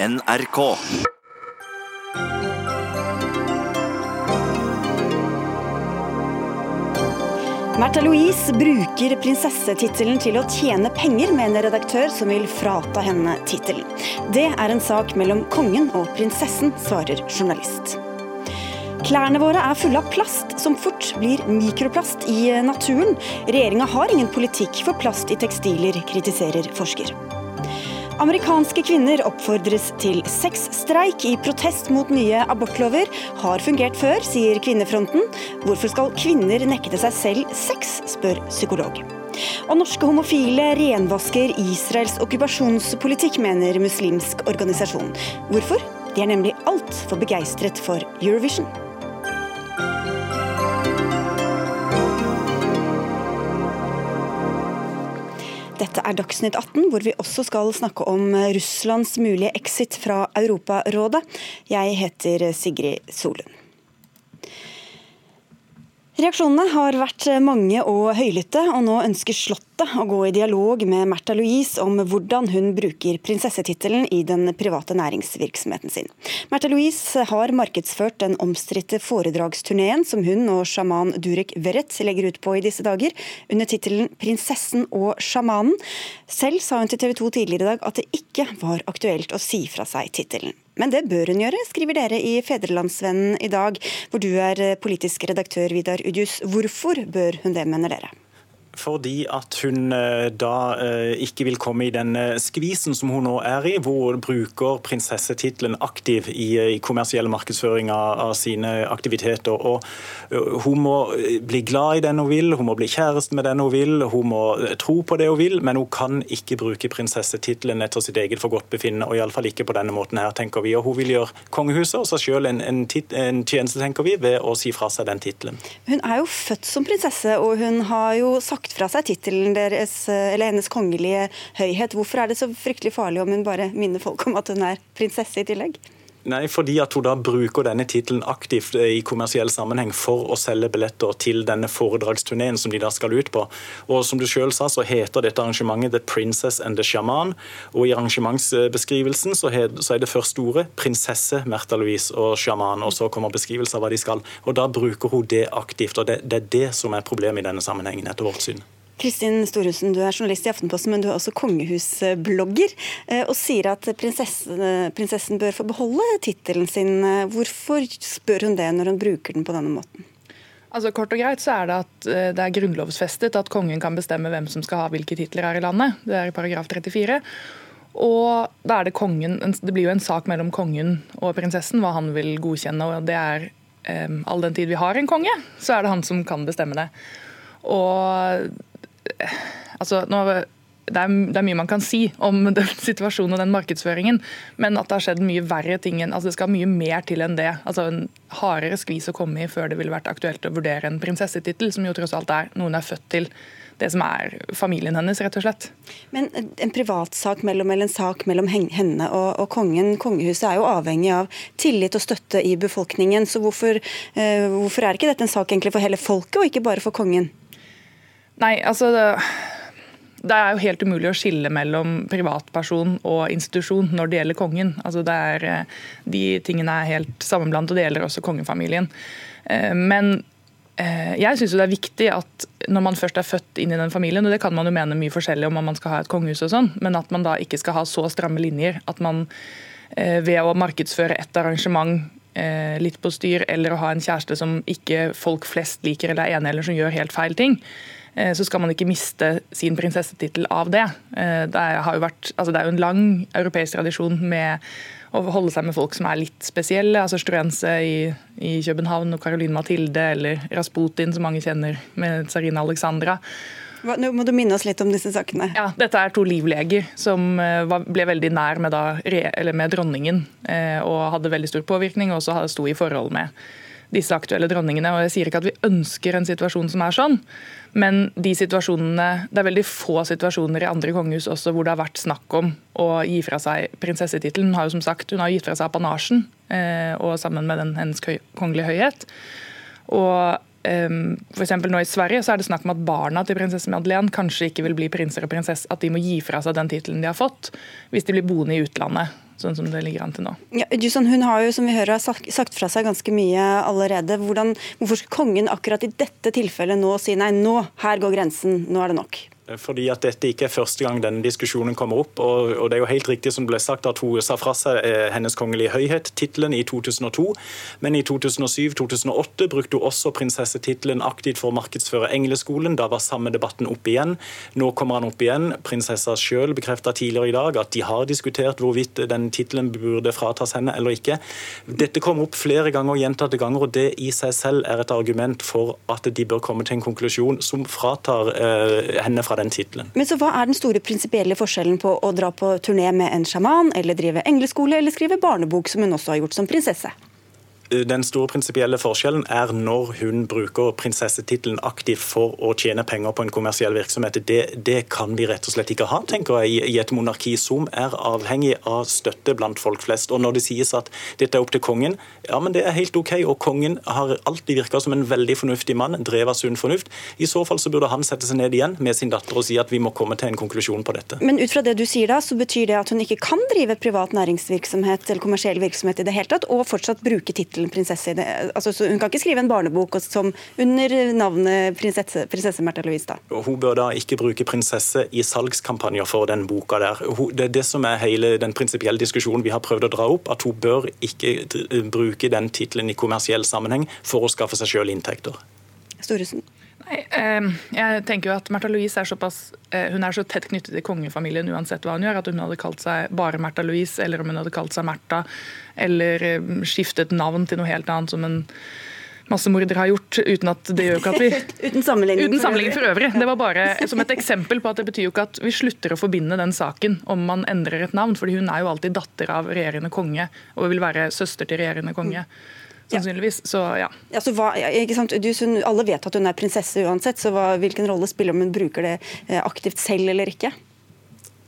NRK. Märtha Louise bruker prinsessetittelen til å tjene penger, med en redaktør som vil frata henne tittelen. Det er en sak mellom kongen og prinsessen, svarer journalist. Klærne våre er fulle av plast, som fort blir mikroplast i naturen. Regjeringa har ingen politikk for plast i tekstiler, kritiserer forsker. Amerikanske kvinner oppfordres til sexstreik i protest mot nye abortlover. Har fungert før, sier Kvinnefronten. Hvorfor skal kvinner nekte seg selv sex, spør psykolog. Og norske homofile renvasker Israels okkupasjonspolitikk, mener muslimsk organisasjon. Hvorfor? De er nemlig altfor begeistret for Eurovision. Dette er Dagsnytt 18, hvor vi også skal snakke om Russlands mulige exit fra Europarådet. Jeg heter Sigrid Solund. Reaksjonene har vært mange og høylytte, og nå ønsker Slottet å gå i dialog med Märtha Louise om hvordan hun bruker prinsessetittelen i den private næringsvirksomheten sin. Märtha Louise har markedsført den omstridte foredragsturneen som hun og sjaman Durek Verrett legger ut på i disse dager, under tittelen 'Prinsessen og sjamanen'. Selv sa hun til TV 2 tidligere i dag at det ikke var aktuelt å si fra seg tittelen. Men det bør hun gjøre, skriver dere i Federlandsvennen i dag, hvor du er politisk redaktør, Vidar Udjus. Hvorfor bør hun det, mener dere? Fordi at hun eh, da eh, ikke vil komme i den eh, skvisen som hun nå er i, hvor hun bruker prinsessetittelen aktiv i, i kommersiell markedsføring av, sine aktiviteter. Og Hun må bli glad i den hun vil, hun må bli kjæreste med den hun vil, hun må tro på det hun vil, men hun kan ikke bruke prinsessetittelen etter sitt eget forgodtbefinnende, og iallfall ikke på denne måten her, tenker vi. Og Hun vil gjøre kongehuset og seg selv en, en, en tjeneste, tenker vi, ved å si fra seg den tittelen. Hun er jo født som prinsesse, og hun har jo sagt lagt fra seg tittelen deres, eller hennes kongelige høyhet. Hvorfor er det så fryktelig farlig om hun bare minner folk om at hun er prinsesse i tillegg? Nei, fordi at hun da bruker denne tittelen aktivt eh, i kommersiell sammenheng for å selge billetter til denne foredragsturneen som de da skal ut på. Og som du selv sa, så heter dette arrangementet The Princess and the Shaman. Og i arrangementsbeskrivelsen så, er det første ordet prinsesse Märtha Louise og sjaman, og så kommer beskrivelse av hva de skal. Og da bruker hun det aktivt, og det, det er det som er problemet i denne sammenhengen, etter vårt syn. Kristin Storhusen, du er journalist i Aftenposten, men du er også kongehusblogger. Eh, og sier at prinsessen, prinsessen bør få beholde tittelen sin. Hvorfor spør hun det når hun bruker den på denne måten? Altså Kort og greit så er det at eh, det er grunnlovsfestet at kongen kan bestemme hvem som skal ha hvilke titler her i landet. Det er i paragraf 34. Og da er det kongen Det blir jo en sak mellom kongen og prinsessen hva han vil godkjenne. og det er All den tid vi har en konge, så er det han som kan bestemme det. Og altså, nå, det, er, det er, mye man kan si om den situasjonen og den markedsføringen, men at det har skjedd mye verre ting enn, altså Det skal mye mer til enn det. altså En hardere skvis å komme i før det ville vært aktuelt å vurdere en prinsessetittel, som jo tross alt er noen er født til det som er familien hennes, rett og slett. Men en privatsak mellom, eller en sak mellom henne og, og, kongen, kongehuset, er jo avhengig av tillit og støtte i befolkningen. Så hvorfor, uh, hvorfor er ikke dette en sak egentlig for hele folket, og ikke bare for kongen? Nei, altså det, det, er jo helt umulig å skille mellom privatperson og institusjon når det gjelder kongen. Altså det er, eh, de tingene er helt sammenblandet, og det gjelder også kongefamilien. Eh, men eh, jeg syns det er viktig at når man først er født inn i den familien, og det kan man jo mene mye forskjellig om om man skal ha et kongehus og sånn, men at man da ikke skal ha så stramme linjer at man ved å markedsføre et arrangement litt på styr, eller å ha en kjæreste som ikke folk flest liker eller er enig eller som gjør helt feil ting, så skal man ikke miste sin prinsessetittel av det. Eh, det, vært, altså det er jo en lang europeisk tradisjon med å holde seg med folk som er litt spesielle. altså Struense i, i København og Caroline Mathilde, eller Rasputin, som mange kjenner, med Tsarina Alexandra. Hva, nå må du minne oss litt om disse sakene. Ja, Dette er to livleger som eh, ble veldig nær med, da, med dronningen og hadde veldig stor påvirkning, og også sto i forhold med disse aktuelle dronningene. og Jeg sier ikke at vi ønsker en situasjon som er sånn, men de situasjonene, det er veldig få situasjoner i andre kongehus også hvor det har vært snakk om å gi fra seg prinsessetittelen. Hun har jo gitt fra seg apanasjen, eh, og sammen med den hennes kongelige høyhet. Og Um, for nå I Sverige så er det snakk om at barna til prinsesse Madeleine kanskje ikke vil bli prinser og prinsesse, at de må gi fra seg den tittelen de har fått, hvis de blir boende i utlandet. Sånn som det ligger an til nå. Ja, Jusson, hun har jo som vi hører, sagt fra seg ganske mye allerede. Hvordan, hvorfor skal kongen akkurat i dette tilfellet nå si nei, nå, her går grensen, nå er det nok? Fordi at dette ikke er første gang denne diskusjonen kommer opp. Og, og, det er jo helt riktig som ble sagt at hun sa fra seg eh, Hennes kongelige høyhet, tittelen, i 2002. Men i 2007-2008 brukte hun også prinsessetittelen aktivt for å markedsføre Engleskolen. Da var samme debatten opp igjen. Nå kommer han opp igjen. Prinsessa sjøl bekrefta tidligere i dag at de har diskutert hvorvidt den tittelen burde fratas henne eller ikke. Dette kom opp flere ganger og gjentatte ganger, og det i seg selv er et argument for at de bør komme til en konklusjon som fratar eh, henne fra den tittelen. Men så hva er den store prinsipielle forskjellen på å dra på turné med en sjaman, eller drive engleskole, eller skrive barnebok, som hun også har gjort som prinsesse? Den store prinsipielle forskjellen er når hun bruker prinsessetittelen aktivt for å tjene penger på en kommersiell virksomhet. Det, det, kan vi rett og slett ikke ha, tenker jeg, i et monarki som er avhengig av støtte blant folk flest. Og når det sies at dette er opp til kongen, ja, men det er helt OK. Og kongen har alltid virka som en veldig fornuftig mann, drevet av sunn fornuft. I så fall så burde han sette seg ned igjen med sin datter og si at vi må komme til en konklusjon på dette. Men ut fra det du sier da, så betyr det at hun ikke kan drive privat næringsvirksomhet eller kommersiell virksomhet i det hele tatt, og fortsatt bruke tittelen tittelen prinsesse. Altså, hun kan ikke skrive en barnebok som under navnet prinsesse, prinsesse Märtha Louise. da. Hun bør da ikke bruke prinsesse i salgskampanjer for den boka der. Det er det som er hele den prinsipielle diskusjonen vi har prøvd å dra opp, at hun bør ikke bruke den tittelen i kommersiell sammenheng for å skaffe seg sjøl inntekter. Storesen. Ehm, jeg tenker jo at Märtha Louise er såpass eh, hun er så tett knyttet til kongefamilien uansett hva hun gjør, at hun hadde kalt seg bare Märtha Louise, eller om hun hadde kalt seg Märtha, eller ehm, skiftet navn til noe helt annet, som en massemorder har gjort, uten at det gjør ikke at vi Uten sammenligning, uten sammenligning for øvrig. Det var bare som et eksempel på at det betyr jo ikke at vi slutter å forbinde den saken om man endrer et navn, fordi hun er jo alltid datter av regjerende konge og vil være søster til regjerende konge sannsynligvis. Så ja. ja så hva, ikke sant? Du, alle vet at hun er prinsesse uansett, så hva, hvilken rolle spiller om hun bruker det eh, aktivt selv eller ikke?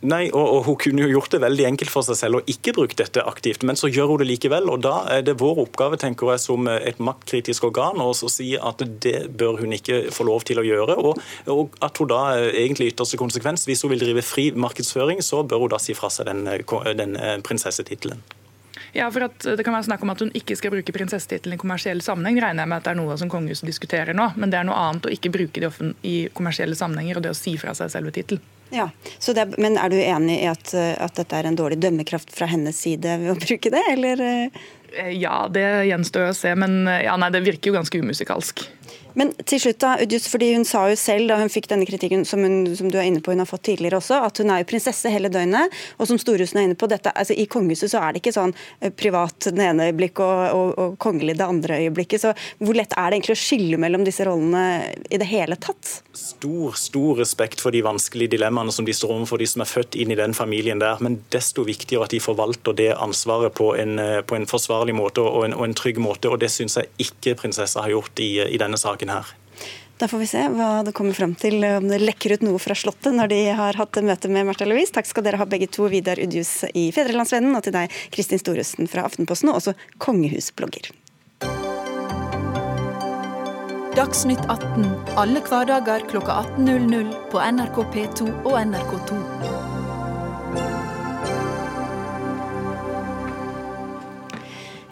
Nei, og, og, Hun kunne jo gjort det veldig enkelt for seg selv og ikke brukt dette aktivt, men så gjør hun det likevel. og Da er det vår oppgave tenker jeg, som et maktkritisk organ å si at det bør hun ikke få lov til å gjøre. Og, og at hun da egentlig ytterste konsekvens, hvis hun vil drive fri markedsføring, så bør hun da si fra seg den, den eh, prinsessetittelen. Ja, for at Det kan være snakk om at hun ikke skal bruke prinsessetittelen i kommersiell sammenheng, regner jeg med at det er noe som kongehuset diskuterer nå. Men det er noe annet å ikke bruke det i kommersielle sammenhenger og det å si fra seg selve tittelen. Ja, er, Men er du enig i at, at, dette er en dårlig dømmekraft fra hennes side ved å bruke det, eller? Eh, ja, det gjenstår å se, men ja, nei, det virker jo ganske umusikalsk. Men til slutt da, Udjus, fordi Hun sa jo selv da hun fikk denne kritikken som, hun, som du er inne på hun har fått tidligere også, at hun er jo prinsesse hele døgnet. Og som Storhusen er inne på, dette, altså I kongehuset så er det ikke sånn eh, privat det ene øyeblikket og, og, og, kongelig det andre øyeblikket. Så hvor lett er det egentlig å skille mellom disse rollene i det hele tatt? Stor, stor respekt for de vanskelige dilemmaene som de står overfor, de som er født inn i den familien der. Men desto viktigere at de forvalter det ansvaret på en, eh, på en forsvarlig måte og en, og en trygg måte. Og det syns jeg ikke prinsessa har gjort i, i denne saken saken her. Da får vi se hva det kommer fram til, om det lekker ut noe fra Slottet når de har hatt møte med Märtha Louise. Takk skal dere ha begge to, Vidar Udjus i Fedrelandsvennen, og til deg, Kristin Storhusen fra Aftenposten, og også kongehusblogger. Dagsnytt 18 alle hverdager klokka 18.00 på NRK P2 og NRK2.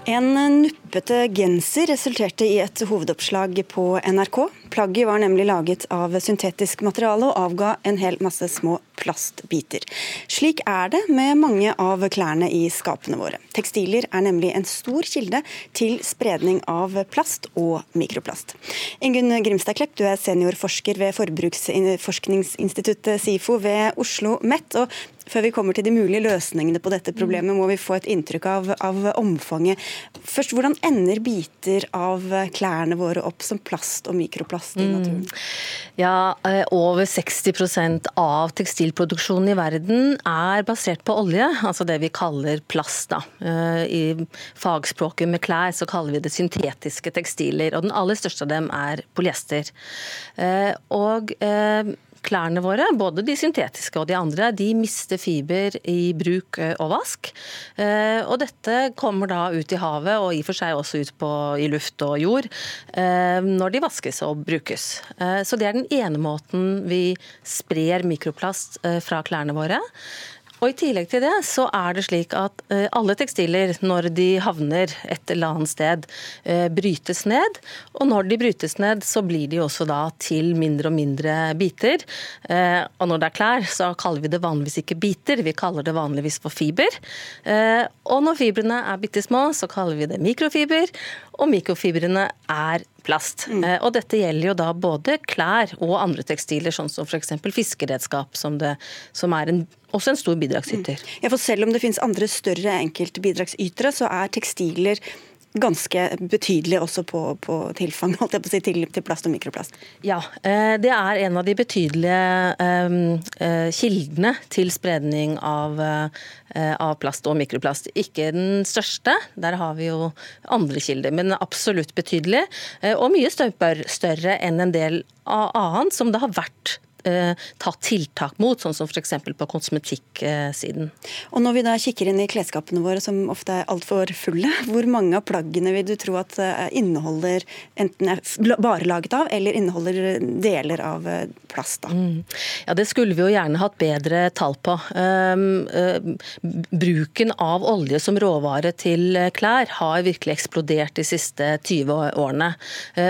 En nuppete genser resulterte i et hovedoppslag på NRK. Plagget var nemlig laget av syntetisk materiale og avga en hel masse små plastbiter. Slik er det med mange av klærne i skapene våre. Tekstiler er nemlig en stor kilde til spredning av plast og mikroplast. Ingunn Grimstad Klepp, du er seniorforsker ved Forbruksforskningsinstituttet SIFO ved Oslo MET. og før vi kommer til de mulige løsningene på dette problemet, må vi få et inntrykk av, av, omfanget. Først, Hvordan ender biter av klærne våre opp som plast og mikroplast i mm. naturen? Mm. Ja, eh, Over 60% av tekstilproduksjonen i verden er basert på olje, altså det vi kaller plast. Da. Eh, I fagspråket med klær så kaller vi det syntetiske tekstiler. og Den aller største av dem er polyester. Eh, og klærne våre, både de syntetiske og de andre, de mister fiber i bruk og vask. Og dette kommer da ut i havet, og i og for seg også ut på, i luft og jord, når de vaskes og brukes. Så det er den ene måten vi sprer mikroplast fra klærne våre. Og I tillegg til det så er det slik at eh, alle tekstiler, når de havner et eller annet sted, eh, brytes ned. Og når de brytes ned, så blir de også da til mindre og mindre biter. Eh, og når det er klær, så kaller vi det vanligvis ikke biter, vi kaller det vanligvis for fiber. Og når fibrene er bitte små, så kaller vi det mikrofiber. Og mikrofibrene er plast. Mm. Og dette gjelder jo da både klær og andre tekstiler, sånn som f.eks. fiskeredskap, som, det, som er en også en stor bidragsyter. Mm. Ja, for Selv om det finnes andre større enkeltbidragsytere, så er tekstiler ganske betydelig også på, på tilfang holdt jeg på å si, til, til, plast og mikroplast? Ja, eh, det er en av de betydelige um, kildene til spredning av, av, plast og mikroplast. Ikke den største, der har vi jo andre kilder, men absolutt betydelig. Og mye større enn en del annet som det har vært Eh, tatt tiltak mot, sånn som f.eks. på kosmetikksiden. Og Når vi da kikker inn i klesskapene våre, som ofte er altfor fulle, hvor mange av plaggene vil du tro at eh, inneholder enten er bare laget av, eller inneholder deler av eh, plast? da? Mm. Ja, Det skulle vi jo gjerne hatt bedre tall på. Uh, bruken av olje som råvare til klær har virkelig eksplodert de siste 20 årene.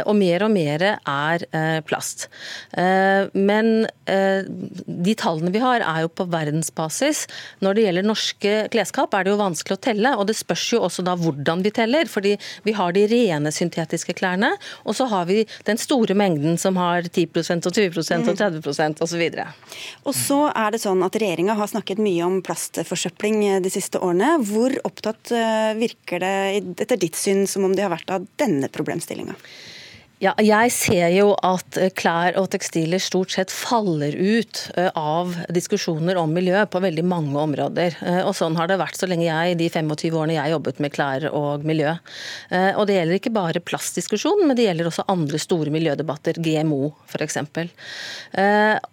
Og mer og mer er plast. men Eh, de tallene vi har, er jo på verdensbasis. Når det gjelder norske klesskap, er det jo vanskelig å telle. Og det spørs jo også da hvordan vi teller. Fordi vi har de rene syntetiske klærne, og så har vi den store mengden som har 10 og 20% og 30% osv. Og så er det sånn at regjeringa har snakket mye om plastforsøpling de siste årene. Hvor opptatt eh, virker det etter ditt syn som om de har vært av denne problemstillinga? Ja, jeg ser jo at eh, klær og tekstiler stort sett faller ut eh, av diskusjoner om miljø på veldig mange områder. Eh, og sånn har det vært så lenge jeg, de 25 årene jeg jobbet med klær og miljø. Og det gjelder ikke bare plastdiskusjon, men det gjelder også andre store miljødebatter, GMO f.eks.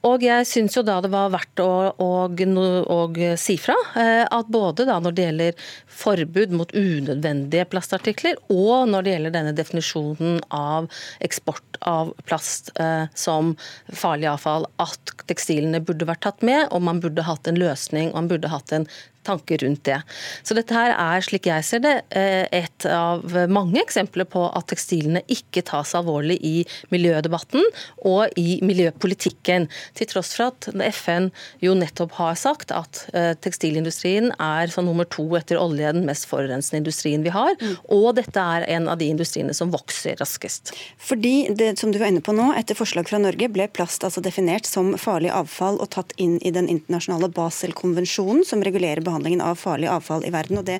Og jeg syns jo da det var verdt å, å, å, si fra at både da når det gjelder forbud mot unødvendige plastartikler, og når det gjelder denne definisjonen av eksport av plast eh, som farlig avfall, at tekstilene burde vært tatt med, og man burde hatt en løsning og man burde hatt en tanker rundt det. Så dette her er, slik jeg ser det, eh, et av mange eksempler på at tekstilene ikke tas alvorlig i miljødebatten og i miljøpolitikken. Til tross for at FN jo nettopp har sagt at eh, tekstilindustrien er som nummer to etter olje den mest forurensende industrien vi har. Mm. Og dette er en av de industriene som vokser raskest. Fordi det som du var inne på nå, etter forslag fra Norge ble plast altså definert som farlig avfall og tatt inn i den internasjonale Basel-konvensjonen som regulerer behandling behandlingen av farlig avfall i verden. og Det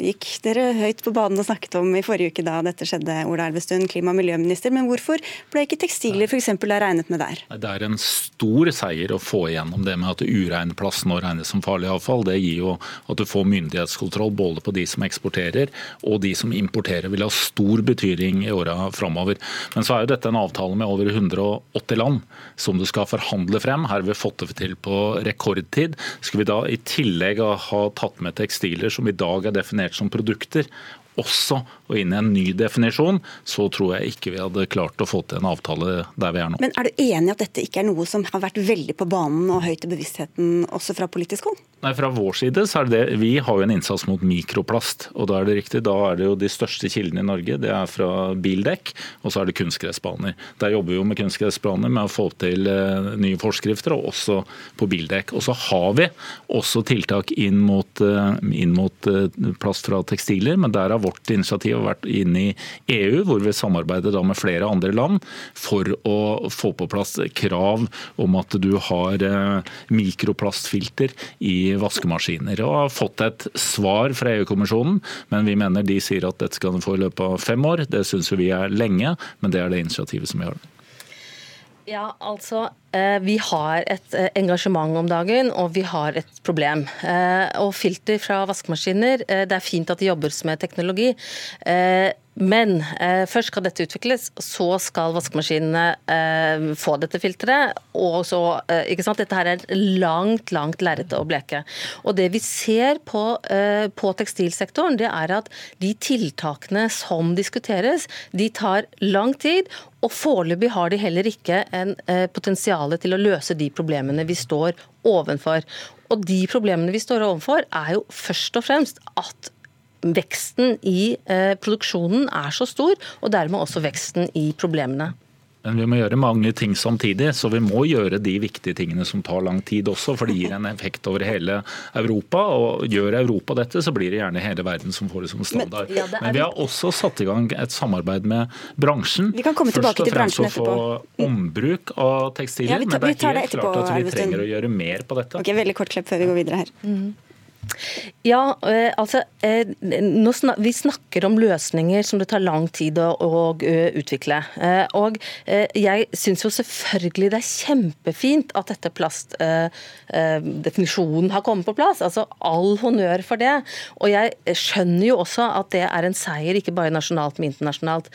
gikk dere høyt på banen og snakket om i forrige uke da dette skjedde, Ola Elvestuen, klima- og miljøminister. Men hvorfor ble ikke tekstiler f.eks. regnet med der? Det er en stor seier å få igjennom det med at urein plast nå regnes som farlig avfall. Det gir jo at du får myndighetskontroll både på de som eksporterer og de som importerer. vil ha stor betydning i åra framover. Men så er jo dette en avtale med over 180 land som du skal forhandle frem. Her har vi fått det til på rekordtid. Skal vi da i tillegg ha ha tatt med tekstiler som i dag er definert som produkter, også og inn i en ny definisjon, så tror jeg ikke vi hadde klart å få til en avtale der vi er nå. Men Er du enig at dette ikke er noe som har vært veldig på banen og høyt i bevisstheten også fra politisk hold? Nei, Fra vår side så er det det. Vi har jo en innsats mot mikroplast. og Da er det riktig, da er det jo de største kildene i Norge. Det er fra bildekk, og så er det kunstgressbaner. Der jobber vi jo med kunstgressbaner med å få til eh, nye forskrifter, og også på bildekk. Og så har vi også tiltak inn mot, eh, inn mot eh, plast fra tekstiler, men der har vårt initiativ vært inn i EU, hvor vi samarbeider med flere andre land for å få på plass krav om at du har eh, mikroplastfilter i vaskemaskiner. Og har fått et svar fra EU-kommisjonen, men vi mener de sier at dette skal du få i løpet av fem år. Det syns vi er lenge, men det er det initiativet som vi har. Ja, altså eh, Vi har et eh, engasjement om dagen, og vi har et problem. Og filter fra vaskemaskiner, det er fint at det jobbes med teknologi. Men eh, først skal dette utvikles, så skal vaskemaskinene eh, få dette filteret. Og så, eh, ikke sant? Dette her er langt, langt lerret å bleke. Og det vi ser på, eh, på, tekstilsektoren, det er at de tiltakene som diskuteres, de tar lang tid. Og foreløpig har de heller ikke en eh, potensial til å løse de problemene vi står overfor. Og de problemene vi står overfor, er jo først og fremst at veksten i eh, produksjonen er så stor, og dermed også veksten i problemene. Men vi må gjøre mange ting samtidig, så vi må gjøre de viktige tingene som tar lang tid også. For det gir en effekt over hele Europa. Og gjør Europa dette, så blir det gjerne hele verden som får det som standard. Men, ja, det Men vi har også satt i gang et samarbeid med bransjen. Vi kan komme tilbake til bransjen etterpå. Først og fremst å få ombruk av tekstiler. Ja, vi tar, men det er helt etterpå, klart at vi trenger å gjøre mer på dette. Ok, Veldig kort klipp før vi går videre her. Mm. Ja, eh, altså Vi snakker om løsninger som det tar lang tid å, å utvikle. Eh, og jeg syns jo selvfølgelig det er kjempefint at dette plastdefinisjonen har kommet på plass. Altså all honnør for det. Og jeg skjønner jo også at det er en seier, ikke bare nasjonalt, men internasjonalt.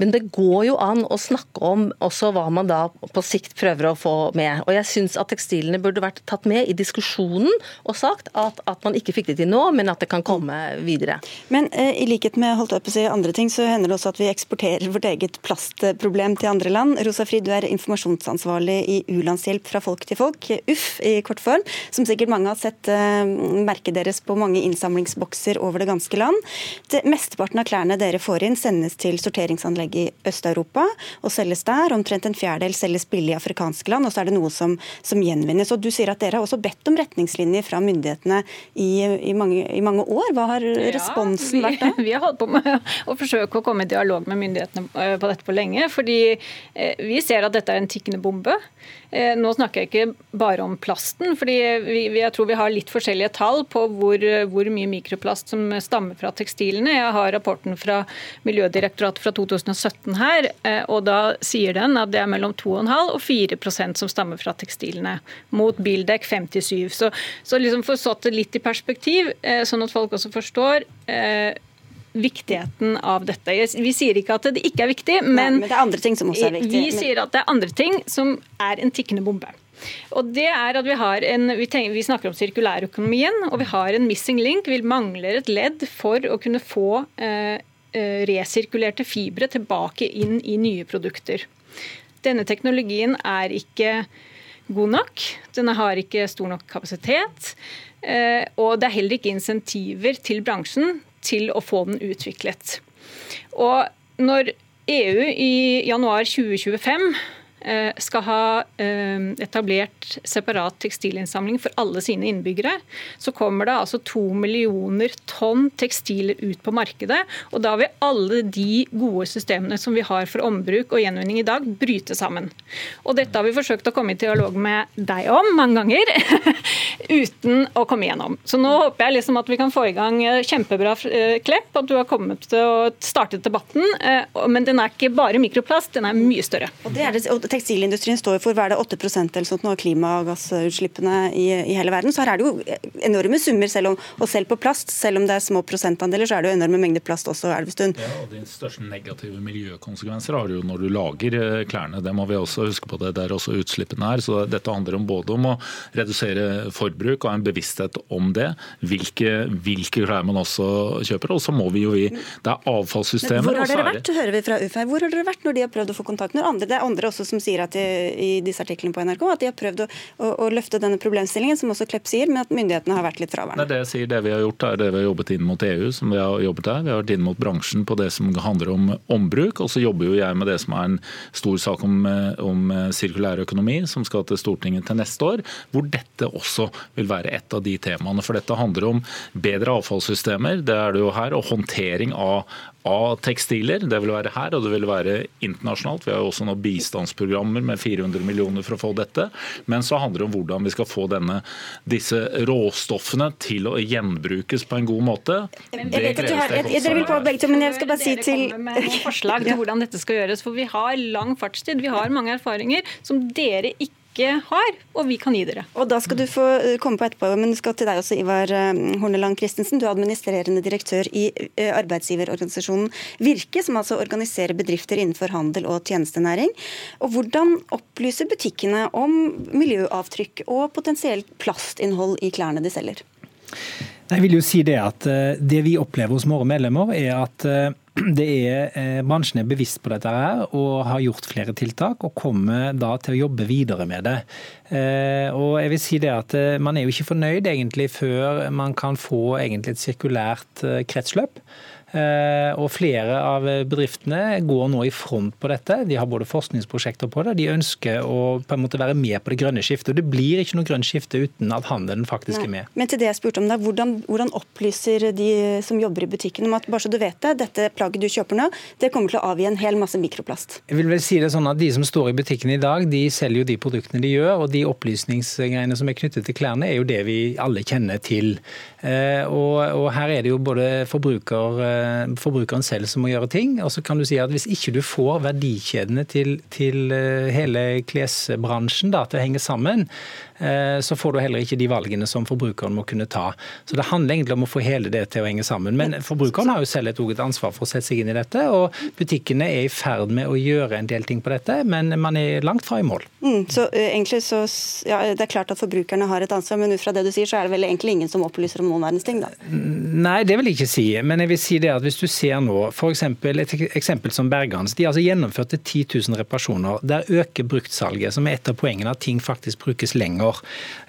Men det går jo an å snakke om også hva man da på sikt prøver å få med. Og jeg syns at tekstilene burde vært tatt med i diskusjonen og sagt at, at man man ikke fikk det til nå, men at det kan komme videre. Men eh, i likhet med holdt opp å si andre ting, så hender det også at vi eksporterer vårt eget plastproblem til andre land. Rosa Frid, du er informasjonsansvarlig i U-landshjelp fra folk til folk, UFF i kort form, som sikkert mange har sett eh, merket deres på mange innsamlingsbokser over det ganske land. Det Mesteparten av klærne dere får inn, sendes til sorteringsanlegg i Øst-Europa og selges der. Omtrent en fjerdedel selges billig i afrikanske land, og så er det noe som, som gjenvinnes. Og Du sier at dere har også bedt om retningslinjer fra myndighetene i, i, mange, i mange, år. Hva har responsen ja, vi, vært da? Vi har holdt på med å forsøke å komme i dialog med myndighetene eh, på dette på lenge. Fordi eh, vi ser at dette er en tikkende bombe. Eh, nå snakker jeg ikke bare om plasten, fordi vi, jeg tror vi har litt forskjellige tall på hvor, hvor, mye mikroplast som stammer fra tekstilene. Jeg har rapporten fra Miljødirektoratet fra 2017 her, og da sier den at det er mellom 2,5 og 4% som stammer fra tekstilene, mot bildekk 57. Så, så liksom for satt det litt i perspektiv, eh, sånn at folk også forstår eh, viktigheten av dette. Vi sier ikke at det ikke er viktig, men, Nei, men det er andre ting som også er viktig. Vi sier at det er andre ting som er en tikkende bombe. Og det er at Vi har en, vi, tenker, vi snakker om sirkulærøkonomien, og vi har en missing link. Vi mangler et ledd for å kunne få eh, eh resirkulerte fibre tilbake inn i nye produkter. Denne teknologien er ikke god nok. Den har ikke stor nok kapasitet. Eh, og det er heller ikke insentiver til bransjen til å få den utviklet. Og når EU i januar 2025 Eh, skal ha eh, etablert separat tekstilinnsamling for alle sine innbyggere, så kommer det altså to millioner tonn tekstiler ut på markedet. Og da vil alle de gode systemene som vi har for ombruk og gjenvinning i dag, bryte sammen. Og dette har vi forsøkt å komme i dialog med deg om mange ganger, uten å komme igjennom. Så nå håper jeg liksom at vi kan få i gang eh, kjempebra Klepp, at du har kommet og startet debatten. Men den er ikke bare mikroplast, den er mye større. Og det er det, og tekstilindustrien står for hva er det 8 eller sånt av klimagassutslippene i, i, hele verden. Så her er det jo enorme summer, selv om, og selv på plast, selv om det er små prosentandeler, så er det jo enorme mengder plast også, Elvestuen. Ja, og De største negative miljøkonsekvenser har du jo når du lager eh, klærne. Det må vi også huske på. det der også utslippene er. Så dette handler om både om å redusere forbruk og en bevissthet om det. Hvilke, hvilke klær man også kjøper. Og så må vi jo vi Det er avfallssystemer. Men hvor har dere vært, hører vi fra UFR. Hvor har dere vært når de har prøvd å få kontakt med andre? Det er andre også som sier at de, i disse artiklene på NRK at de har prøvd å, å, å, løfte denne problemstillingen, som også Klepp sier, med at myndighetene har vært litt fraværende. Det, det jeg sier, det vi har gjort, er det vi har jobbet inn mot EU, som vi har jobbet der. Vi har vært inn mot bransjen på det som handler om ombruk. Og så jobber jo jeg med det som er en stor sak om, om sirkulær økonomi, som skal til Stortinget til neste år, hvor dette også vil være et av de temaene. For dette handler om bedre avfallssystemer, det er det jo her, og håndtering av, av tekstiler. Det vil være her, og det vil være internasjonalt. Vi har jo også noen bistandsprogrammer med 400 millioner for å få dette. Men så handler det om hvordan vi skal få denne, disse råstoffene til å gjenbrukes på en god måte. Men, det kreves det Dere vil på begge to, men jeg skal bare si til med noen forslag til hvordan dette skal gjøres. For vi har lang fartstid, vi har mange erfaringer som dere ikke ikke har, og vi kan gi dere. Og Da skal du få eh, komme på etterpå, men skal til deg også, Ivar eh, Horneland Christensen. Du er administrerende direktør i eh, arbeidsgiverorganisasjonen Virke, som altså organiserer bedrifter innenfor handel og tjenestenæring. Og Hvordan opplyser butikkene om miljøavtrykk og potensielt plastinnhold i klærne de selger? Jeg vil jo si Det at det vi opplever hos våre medlemmer, er at det er, eh, bransjen er bevisst på dette her og har gjort flere tiltak, og kommer da til å jobbe videre med det. Eh, og jeg vil si det at eh, Man er jo ikke fornøyd egentlig før man kan få egentlig et sirkulært kretsløp. Eh, og flere av bedriftene går nå i front på dette. De har både forskningsprosjekter på det, de ønsker å på en måte være med på det grønne skiftet. Og Det blir ikke noe grønt skifte uten at handelen faktisk Nei. er med. Men til det jeg spurte om deg, hvordan, hvordan, opplyser de som jobber i butikken om at bare så du vet det, dette plagget du kjøper nå, det kommer til å avgi en hel masse mikroplast? Jeg vil vel si det sånn at De som står i butikken i dag, de selger jo de produktene de gjør. Og de opplysningsgreiene som er knyttet til klærne, er jo det vi alle kjenner til. Eh, og, og her er det jo både forbruker Eh, forbrukeren selv som må gjøre ting. Og så kan du si at hvis ikke du får verdikjedene til, til eh, hele klesbransjen da, til å henge sammen, Eh, så får du heller ikke de valgene som forbrukeren må kunne ta. Så Det handler egentlig om å få hele det til å henge sammen. Men forbrukeren har jo selv et, et ansvar for å sette seg inn i dette. Og butikkene er i ferd med å gjøre en del ting på dette, men man er langt fra i mål. Mm, så uh, egentlig så, ja, Det er klart at forbrukerne har et ansvar, men ut fra det du sier, så er det vel egentlig ingen som opplyser om noen verdens ting, da? Nei, det vil jeg ikke si. Men jeg vil si det at hvis du ser nå f.eks. et eksempel som Bergans. De har altså gjennomførte 10 000 reparasjoner. Der øker bruktsalget, som er et av poengene at ting faktisk brukes lenger.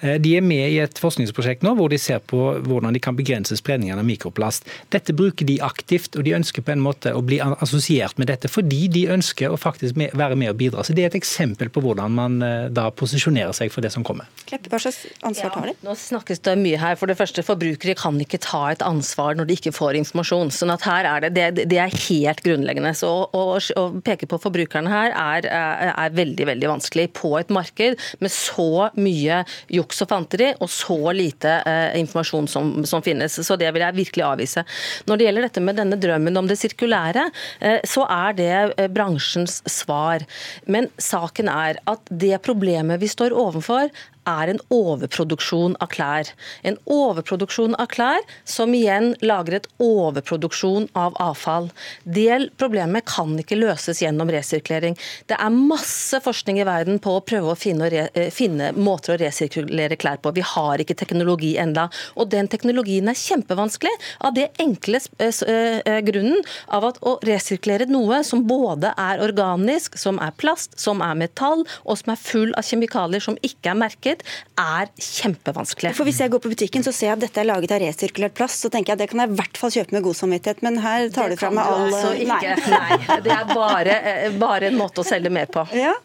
Eh, de er med i et forskningsprosjekt nå hvor de ser på hvordan de kan begrense spredningen av mikroplast. Dette bruker de aktivt, og de ønsker på en måte å bli assosiert med dette fordi de ønsker å faktisk være med og bidra. Så Det er et eksempel på hvordan man eh, da posisjonerer seg for det som kommer. Kleppe, hva slags ansvar tar de? Ja, nå snakkes det mye her. For det første, Forbrukere kan ikke ta et ansvar når de ikke får informasjon. Sånn at her er det, det, det er helt grunnleggende. Så å, å, peke på forbrukerne her er, er, er veldig veldig vanskelig på et marked med så mye juks og fanteri og så lite eh, informasjon som, som, finnes. Så det vil jeg virkelig avvise. Når det gjelder dette med denne drømmen om det sirkulære, eh, så er det eh, bransjens svar. Men saken er at det problemet vi står overfor, er en overproduksjon av klær. En overproduksjon av klær som igjen lager et overproduksjon av avfall. Det problemet kan ikke løses gjennom resirkulering. Det er masse forskning i verden på å prøve å finne, eh, finne måter å resirkulere klær på. Vi har ikke teknologi enda. Og den teknologien er kjempevanskelig av det enkle eh, eh, grunnen av at å resirkulere noe som både er organisk, som er plast, som er metall, og som er full av kjemikalier som ikke er merket, marked, er kjempevanskelig. For Hvis jeg går på butikken så ser jeg at dette er laget av resirkulert plast, så tenker jeg at det kan jeg i hvert fall kjøpe med god samvittighet. Men her tar det du fram meg all altså. Nei. Nei. Det er bare, eh, bare en måte å selge mer på. Ja.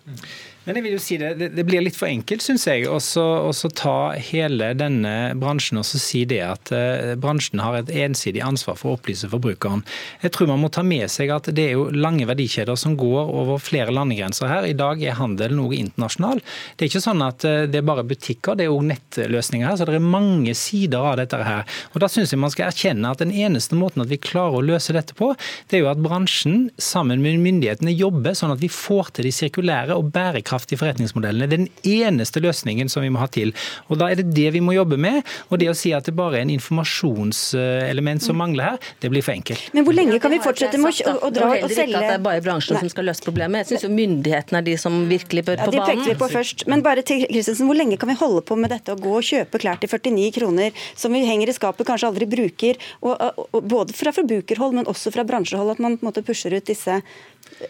Men jeg vil jo si det, det blir litt for enkelt, syns jeg, å ta hele denne bransjen og si det at uh, bransjen har et ensidig ansvar for å opplyse forbrukeren. Jeg tror man må ta med seg at det er jo lange verdikjeder som går over flere landegrenser her. I dag er handel noe internasjonal. Det er ikke sånn at uh, det er bare butikker, det er òg nettløsninger her. Så det er mange sider av dette her. Og Da syns jeg man skal erkjenne at den eneste måten at vi klarer å løse dette på, det er jo at bransjen sammen med myndighetene jobber sånn at vi får til de sirkulære og bærekraftige bærekraftige forretningsmodellene. Det er den eneste løsningen som vi må ha til. Og Da er det det vi må jobbe med. Og det å si at det bare er en informasjonselement som mangler her, det blir for enkelt. Men hvor lenge kan vi fortsette med å, å dra og selge ikke at det er bare bransjen Nei. som skal løse problemet. Jeg syns jo myndighetene er de som virkelig bør på banen. Ja, De pekte vi på først. Men bare til Kristensen, hvor lenge kan vi holde på med dette å gå og kjøpe klær til 49 kroner som vi henger i skapet, kanskje aldri bruker? Og, og, og både fra forbrukerhold, men også fra bransjehold, at man på en måte pusher ut disse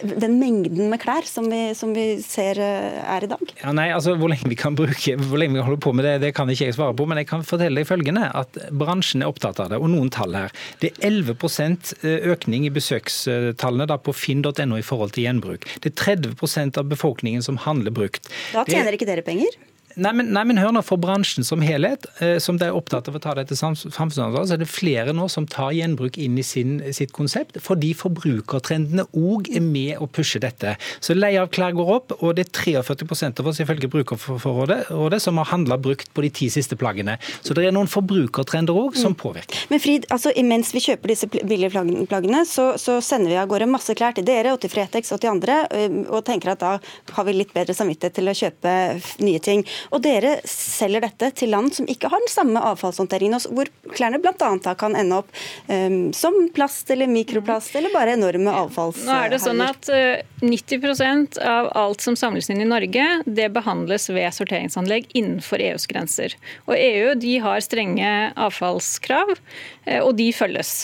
den mengden med klær som vi, som vi, ser eh, er i dag? Ja, nei, altså Hvor lenge vi kan bruke, hvor lenge vi holder på med det, det kan ikke jeg svare på. Men jeg kan fortelle deg følgende, at bransjen er opptatt av det. Og noen tall her. Det er 11 eh, økning i besøkstallene da på finn.no i forhold til gjenbruk. Det er 30% av befolkningen som handler brukt. Da tjener det, ikke dere penger? Nei men, nei, men, hør nå, For bransjen som helhet, eh, som de er opptatt av å ta dette samfunnsansvar, så er det flere nå som tar gjenbruk inn i sin, sitt konsept, fordi forbrukertrendene òg er med å pushe dette. Så leie av klær går opp, og det er 43 av oss ifølge Brukerrådet som har handla brukt på de ti siste plaggene. Så det er noen forbrukertrender òg som mm. påvirker. Men Frid, altså imens vi kjøper disse billige plaggene, så, så sender vi av gårde masse klær til dere og til Fretex og til andre, og tenker at da har vi litt bedre samvittighet til å kjøpe nye ting. Og dere selger dette til land som ikke har den samme avfallshåndteringen, hvor klærne bl.a. kan ende opp um, som plast eller mikroplast eller bare enorme avfallshauger. Nå er det sånn at uh, eh, 90% av alt som samles inn i Norge, det behandles ved sorteringsanlegg innenfor EUs grenser. Og EU de har strenge avfallskrav, uh, og de følges.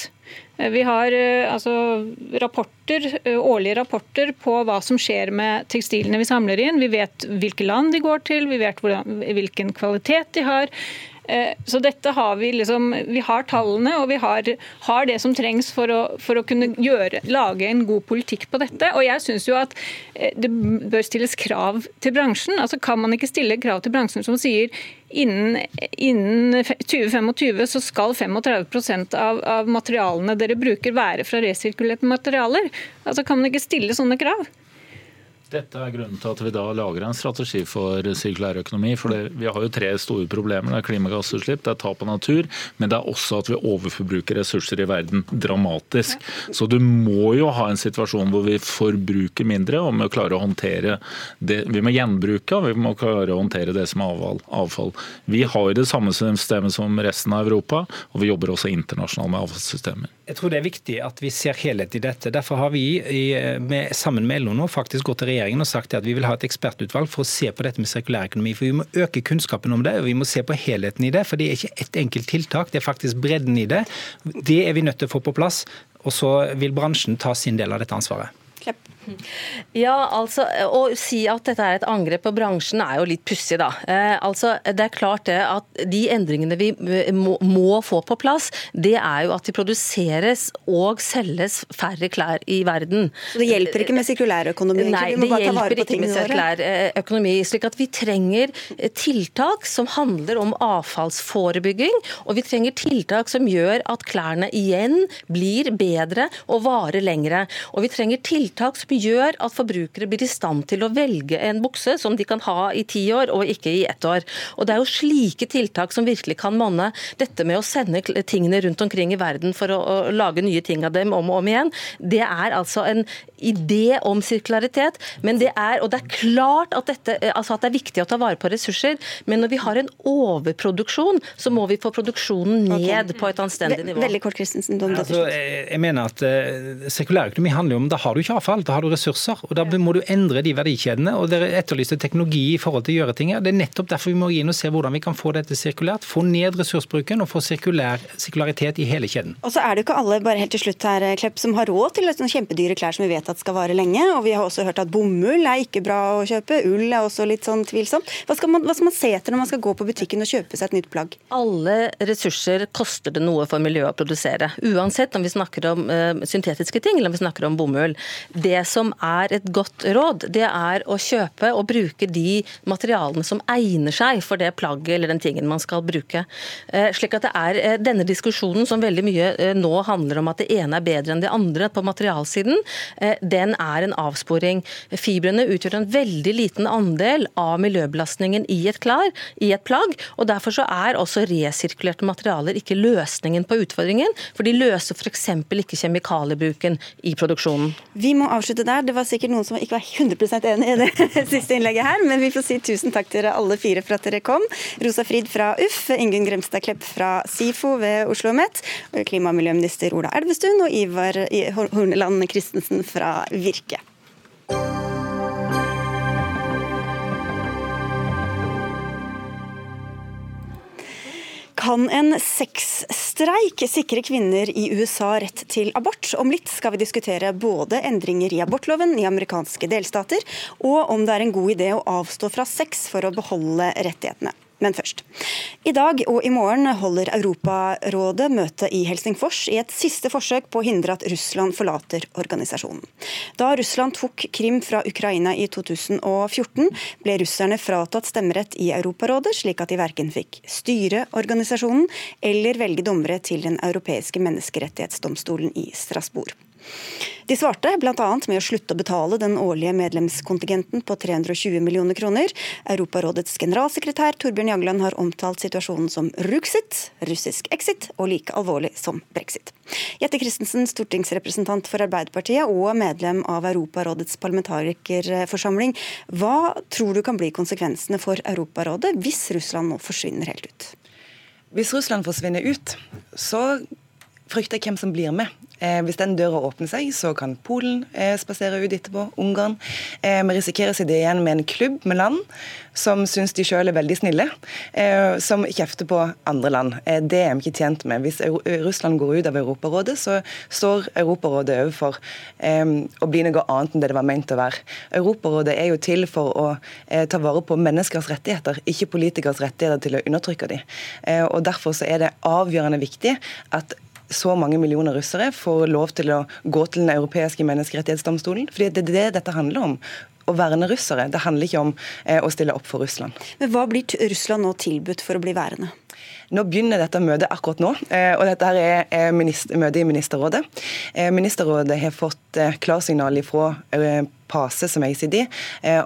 Eh, vi har altså, rapporter, årlige rapporter på hva som skjer med tekstilene vi samler inn. Vi vet hvilke land de går til, vi vet hvordan, hvilken kvalitet de har. Eh, så dette har vi liksom, vi har tallene og vi har, har det som trengs for å, for å kunne gjøre, lage en god politikk på dette. Og jeg syns jo at eh, det bør stilles krav til bransjen. Altså Kan man ikke stille krav til bransjen som sier innen, innen 2025 så skal 35% av, av materialene dere bruker være fra resirkulerte materialer? Altså Kan man ikke stille sånne krav? Dette er grunnen til at vi da lager en strategi for sirkulær økonomi. For det, vi har jo tre store problemer. Det er klimagassutslipp, det er tap av natur, men det er også at vi overforbruker ressurser i verden dramatisk. Så du må jo ha en situasjon hvor vi forbruker mindre, og må klare å håndtere det. Vi må gjenbruke, og vi må klare å håndtere det som er avfall. Vi har det samme systemet som resten av Europa, og vi jobber også internasjonalt med avfallssystemer. Jeg tror det er viktig at vi ser helhet i dette. Derfor har vi med, sammen med LO nå faktisk gått til regjeringen og sagt at vi vil ha et ekspertutvalg for å se på dette med sirkulærøkonomi. For vi må øke kunnskapen om det, og vi må se på helheten i det. For det er ikke ett enkelt tiltak, det er faktisk bredden i det. Det er vi nødt til å få på plass. Og så vil bransjen ta sin del av dette ansvaret. Klepp. Ja, altså, Å si at dette er et angrep på bransjen er jo litt pussig, da. Eh, altså, Det er klart det at de endringene vi må, må, få på plass, det er jo at det produseres og selges færre klær i verden. Så Det hjelper ikke med sirkulærøkonomi? Nei, det hjelper ikke med sirkulærøkonomi. Eh, slik at vi trenger eh, tiltak som handler om avfallsforebygging, og vi trenger tiltak som gjør at klærne igjen blir bedre og varer lengre. Og vi trenger tiltak som gjør at forbrukere blir i stand til å velge en bukse som de kan ha i ti år og ikke i ett år. Og Det er jo slike tiltak som virkelig kan monne. Dette med å sende tingene rundt omkring i verden for å, å lage nye ting av dem om og om igjen, det er altså en idé om sirkularitet. Men det er, og det er klart at, dette, altså at det er viktig å ta vare på ressurser, men når vi har en overproduksjon, så må vi få produksjonen ned okay. på et anstendig nivå. Veldig kort, Kristensen. Altså, jeg mener at uh, Sirkulærøkonomi handler jo om da har du ikke avfall, da har du ressurser. og Da må du endre de verdikjedene. og Dere etterlyste teknologi i forhold til å gjøre ting. Det er nettopp derfor vi må gi inn og se hvordan vi kan få dette sirkulært. Få ned ressursbruken og få sirkulær, sirkularitet i hele kjeden. Og så er det jo ikke alle bare helt til slutt her, Klepp, som har råd til sånne kjempedyre klær som vi vet at skal vare lenge. Og vi har også hørt at bomull er ikke bra å kjøpe. Ull er også litt sånn tvilsomt. Hva skal man, hva skal man se etter når man skal gå på butikken og kjøpe seg et nytt plagg? Alle ressurser koster det noe for miljøet å produsere. Uansett om vi snakker om uh, syntetiske ting eller om vi snakker om bomull. Det som er et godt råd, det er å kjøpe og bruke de materialene som egner seg for det plagget eller den tingen man skal bruke. Uh, slik at det er uh, denne diskusjonen som veldig mye nå handler om at det ene er bedre enn det andre på materialsiden den er en avsporing. Fibrene utgjør en veldig liten andel av miljøbelastningen i et, klar, i et plagg. og Derfor så er også resirkulerte materialer ikke løsningen på utfordringen. For de løser f.eks. ikke kjemikaliebruken i produksjonen. Vi må avslutte der. Det var sikkert noen som ikke var 100 enig i det siste innlegget her, men vi får si tusen takk til dere alle fire for at dere kom. Rosa Frid fra Uff, Ingunn Gremstad Klepp fra SIFO ved Oslo OsloMet, klima- og miljøminister Ola Elvestuen og Ivar Horneland Christensen fra Virke. Kan en sexstreik sikre kvinner i USA rett til abort? Om litt skal vi diskutere både endringer i abortloven i amerikanske delstater, og om det er en god idé å avstå fra sex for å beholde rettighetene. Men først. I dag og i morgen holder Europarådet møte i Helsingfors i et siste forsøk på å hindre at Russland forlater organisasjonen. Da Russland tok Krim fra Ukraina i 2014, ble russerne fratatt stemmerett i Europarådet, slik at de verken fikk styre organisasjonen eller velge dommere til Den europeiske menneskerettighetsdomstolen i Strasbourg. De svarte bl.a. med å slutte å betale den årlige medlemskontingenten på 320 millioner kroner. Europarådets generalsekretær Torbjørn Jagland har omtalt situasjonen som ruxit, russisk exit, og like alvorlig som brexit. Jette Christensen, stortingsrepresentant for Arbeiderpartiet og medlem av Europarådets parlamentarikerforsamling. Hva tror du kan bli konsekvensene for Europarådet hvis Russland nå forsvinner helt ut? Hvis Russland forsvinner ut, så frykter jeg hvem som blir med. Eh, hvis den døra åpner seg, så kan Polen eh, spasere ut etterpå, Ungarn. Eh, vi risikerer å sitte igjen med en klubb med land som syns de selv er veldig snille, som kjefter på andre land. Det er vi ikke tjent med. Hvis Russland går ut av Europarådet, så står Europarådet overfor å bli noe annet enn det det var ment å være. Europarådet er jo til for å ta vare på menneskers rettigheter, ikke politikers rettigheter til å undertrykke dem. Og Derfor så er det avgjørende viktig at så mange millioner russere får lov til å gå til Den europeiske menneskerettighetsdomstolen. Fordi det er det dette handler om å verne russere. Det handler ikke om eh, å stille opp for Russland. Men Hva blir Russland nå tilbudt for å bli værende? Nå begynner dette møtet akkurat nå, eh, og dette her er møtet i Ministerrådet. Eh, ministerrådet har fått klarsignal fra PASE, som jeg sier de,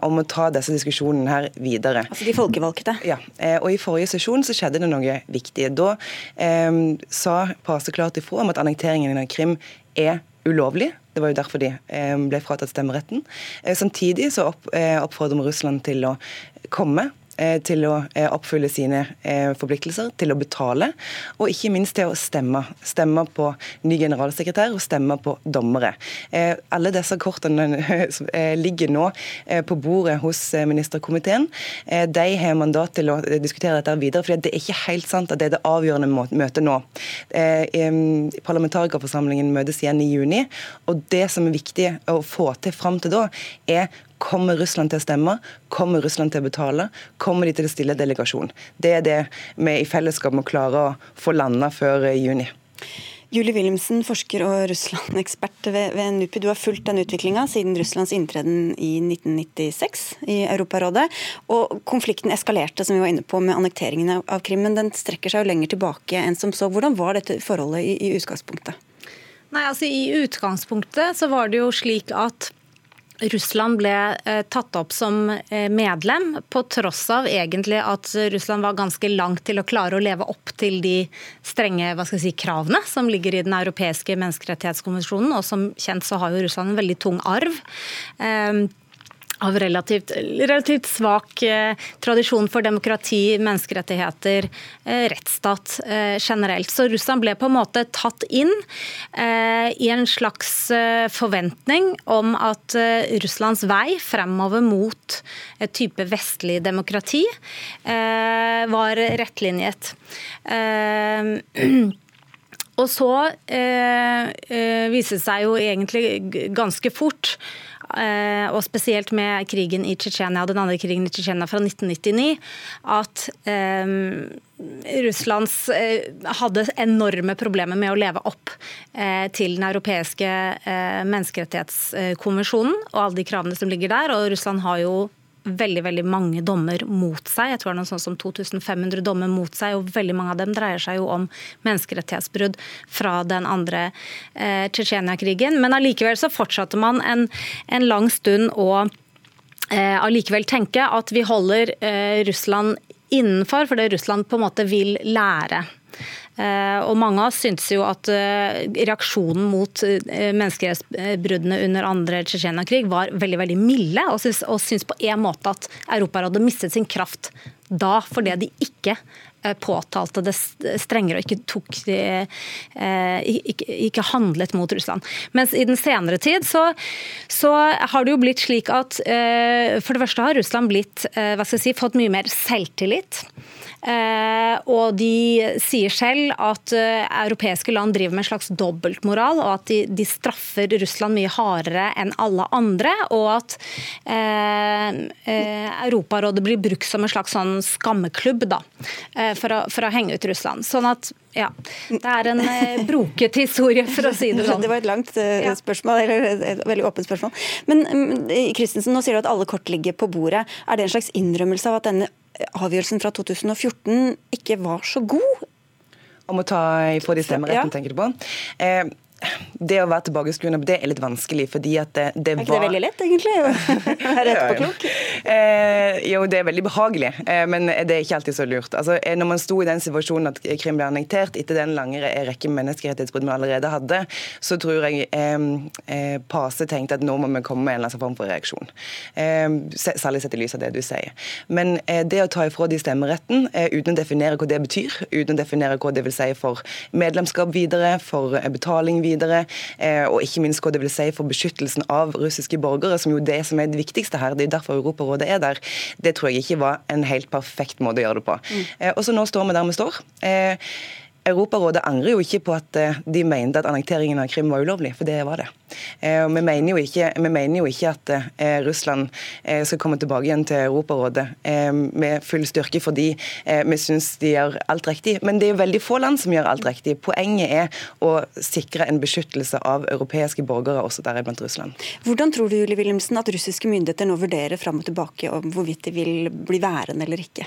om å ta disse diskusjonene her videre. Altså de folkevalgte? Ja. og I forrige sesjon så skjedde det noe viktig. Da eh, sa PASE klart ifra om at annekteringen av Krim er ulovlig. Det var jo derfor de eh, ble fratatt stemmeretten. Eh, samtidig så eh, oppfordrer vi Russland til å komme Eh, til å eh, oppfylle sine eh, forpliktelser, til å betale, og ikke minst til å stemme. Stemme på ny generalsekretær og stemme på dommere. Alle disse kortene ligger nå på bordet hos ministerkomiteen. De har mandat til å diskutere dette videre, for det er ikke helt sant at det er det avgjørende møtet nå. Parlamentarikerforsamlingen møtes igjen i juni, og det som er viktig å få til fram til da, er Kommer Russland til å stemme? Kommer Russland til å betale? Kommer de til å stille delegasjon? Det er det vi i fellesskap må klare å få landa før eh, juni. Julie Wilhelmsen, forsker og Russland-ekspert ved, ved NUPI. Du har fulgt den utviklinga siden Russlands inntreden i 1996 i Europarådet. Og konflikten eskalerte, som vi var inne på, med annekteringen av Krim. Men den strekker seg jo lenger tilbake enn som så. Hvordan var dette forholdet i, i utgangspunktet? Nei, altså I utgangspunktet så var det jo slik at Russland ble eh, tatt opp som eh, medlem, på tross av egentlig at Russland var ganske langt til å klare å leve opp til de strenge si, kravene som ligger i den europeiske menneskerettighetskonvensjonen. Og som kjent så har jo Russland en veldig tung arv. Av relativt, relativt svak eh, tradisjon for demokrati, menneskerettigheter, eh, rettsstat eh, generelt. Så Russland ble på en måte tatt inn eh, i en slags eh, forventning om at eh, Russlands vei fremover mot et type vestlig demokrati var rettlinjet. Og så eh, viste det seg jo egentlig ganske fort og spesielt med krigen i Tsjetsjenia, den andre krigen i Tsjetsjenia fra 1999, at um, Russlands uh, hadde enorme problemer med å leve opp til den europeiske menneskerettighetskonvensjonen og alle de kravene som ligger der. Og Russland har jo veldig veldig mange dommer mot seg. Jeg tror det er noe sånn som 2500 dommer mot seg, og veldig mange av dem dreier seg jo om menneskerettighetsbrudd fra den andre eh, Tsjetsjenia-krigen. Men allikevel så fortsatte man en, en lang stund å eh, allikevel tenke at vi holder eh, Russland innenfor, for det Russland på en måte vil lære. Eh, og mange av oss syntes jo at eh, reaksjonen mot eh, menneskerettighetsbruddene under andre Tsjetsjenia-krig var veldig veldig milde, og syntes, og syntes på en måte at Europarådet mistet sin kraft da fordi de ikke påtalte det strengere og ikke, tok, ikke, ikke, handlet mot Russland. Mens i den senere tid så, så, har det jo blitt slik at for det første har Russland blitt, hva skal jeg si, fått mye mer selvtillit. Og de sier selv at europeiske land driver med en slags dobbeltmoral, og at de, de straffer Russland mye hardere enn alle andre. Og at Europarådet blir brukt som en slags sånn skammeklubb da, for, å, for å henge ut Russland. Sånn at ja, Det er en eh, broket historie, for å si det sånn. Det var et langt spørsmål, eller et veldig åpent spørsmål. Men Kristensen, um, nå sier du at alle kort ligger på bordet. Er det en slags innrømmelse av at denne avgjørelsen fra 2014 ikke var så god? Om å ta ifra de stemmeretten, ja. tenker du på? Eh, det å være tilbakeskuende det er litt vanskelig. fordi at det, det er ikke det veldig lett, egentlig? Være klokk? eh, jo, det er veldig behagelig, eh, men det er ikke alltid så lurt. Altså, eh, når man sto i den situasjonen at Krim ble annektert etter den lange rekke menneskerettighetsbrudd man allerede hadde, så tror jeg eh, eh PACE tenkte at nå må vi komme med en eller annen form for reaksjon. Eh, særlig sett i lys av det du sier. Men det å ta ifra de stemmeretten uten å definere hva det betyr, uten å definere hva det vil si for medlemskap videre, for betaling videre, Eh, og ikke minst hva det vil si for beskyttelsen av russiske borgere, som jo det som er det viktigste her. Det er derfor Europarådet er der. Det tror jeg ikke var en helt perfekt måte å gjøre det på. Mm. Eh, og så nå står vi der vi står. Europarådet angrer jo ikke på at eh, de mente at annekteringen av Krim var ulovlig, for det var det. Eh, vi mener jo ikke, mener jo ikke at eh, Russland skal komme tilbake igjen til Europarådet med full styrke fordi vi syns de gjør alt riktig. Men det er jo veldig få land som gjør alt riktig. Poenget er å sikre en beskyttelse av europeiske borgere, også deriblant Russland. Hvordan tror du Julie Wilhelmsen, at russiske myndigheter nå vurderer fram og tilbake om hvorvidt de vil bli værende eller ikke?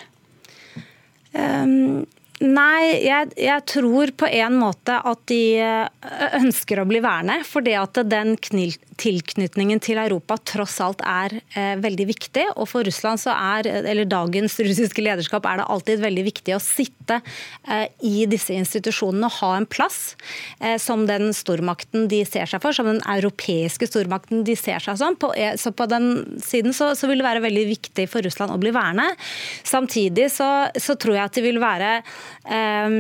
Um, Nei, jeg, jeg, tror på en måte at de ønsker å bli værende. det at den tilknytningen til Europa tross alt er eh, veldig viktig. Og for Russland så er, eller dagens russiske lederskap er det alltid veldig viktig å sitte eh, i disse institusjonene og ha en plass eh, som den stormakten de ser seg for, som den europeiske stormakten de ser seg som. På, eh, så på den siden så, så, vil det være veldig viktig for Russland å bli værende. Samtidig så, så tror jeg at det vil være eh,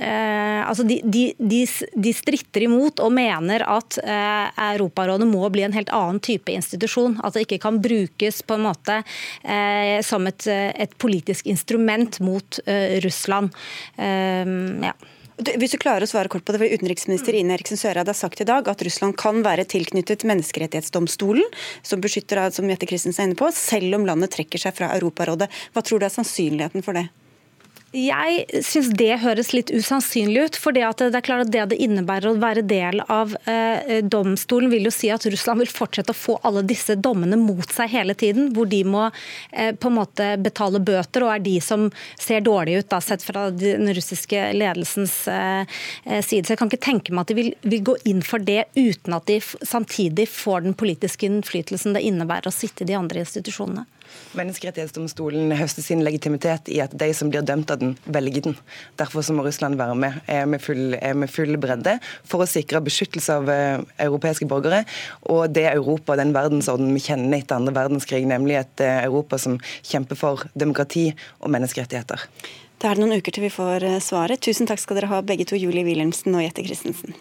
eh, altså de, de, de, de, stritter imot og mener at Europarådet må må bli en helt annen type institusjon. At det ikke kan brukes på en måte eh, som et, et, politisk instrument mot eh, Russland. Eh, ja. Hvis du klarer å svare kort på det, for Utenriksminister Ine Eriksen Søreide har sagt i dag at Russland kan være tilknyttet menneskerettighetsdomstolen, som beskytter som Jette Christensen er inne på, selv om landet trekker seg fra Europarådet. Hva tror du er sannsynligheten for det? Jeg syns det høres litt usannsynlig ut. for Det er klart at det det innebærer å være del av eh, domstolen, vil jo si at Russland vil fortsette å få alle disse dommene mot seg hele tiden. Hvor de må eh, på en måte betale bøter, og er de som ser dårlig ut, da, sett fra den russiske ledelsens eh, eh, side. Så jeg kan ikke tenke meg at de vil, vil, gå inn for det uten at de samtidig får den politiske innflytelsen det innebærer å sitte i de andre institusjonene. Menneskerettighetsdomstolen høster sin legitimitet i at de som blir dømt av den, velger den. Derfor må Russland være med med full, med full, bredde for å sikre beskyttelse av eh, europeiske borgere og det Europa, den verdensorden vi kjenner etter andre verdenskrig, nemlig et eh, Europa som kjemper for demokrati og menneskerettigheter. Da er det noen uker til vi får eh, svaret. Tusen takk skal dere ha begge to, Julie Wilhelmsen og Jette Christensen.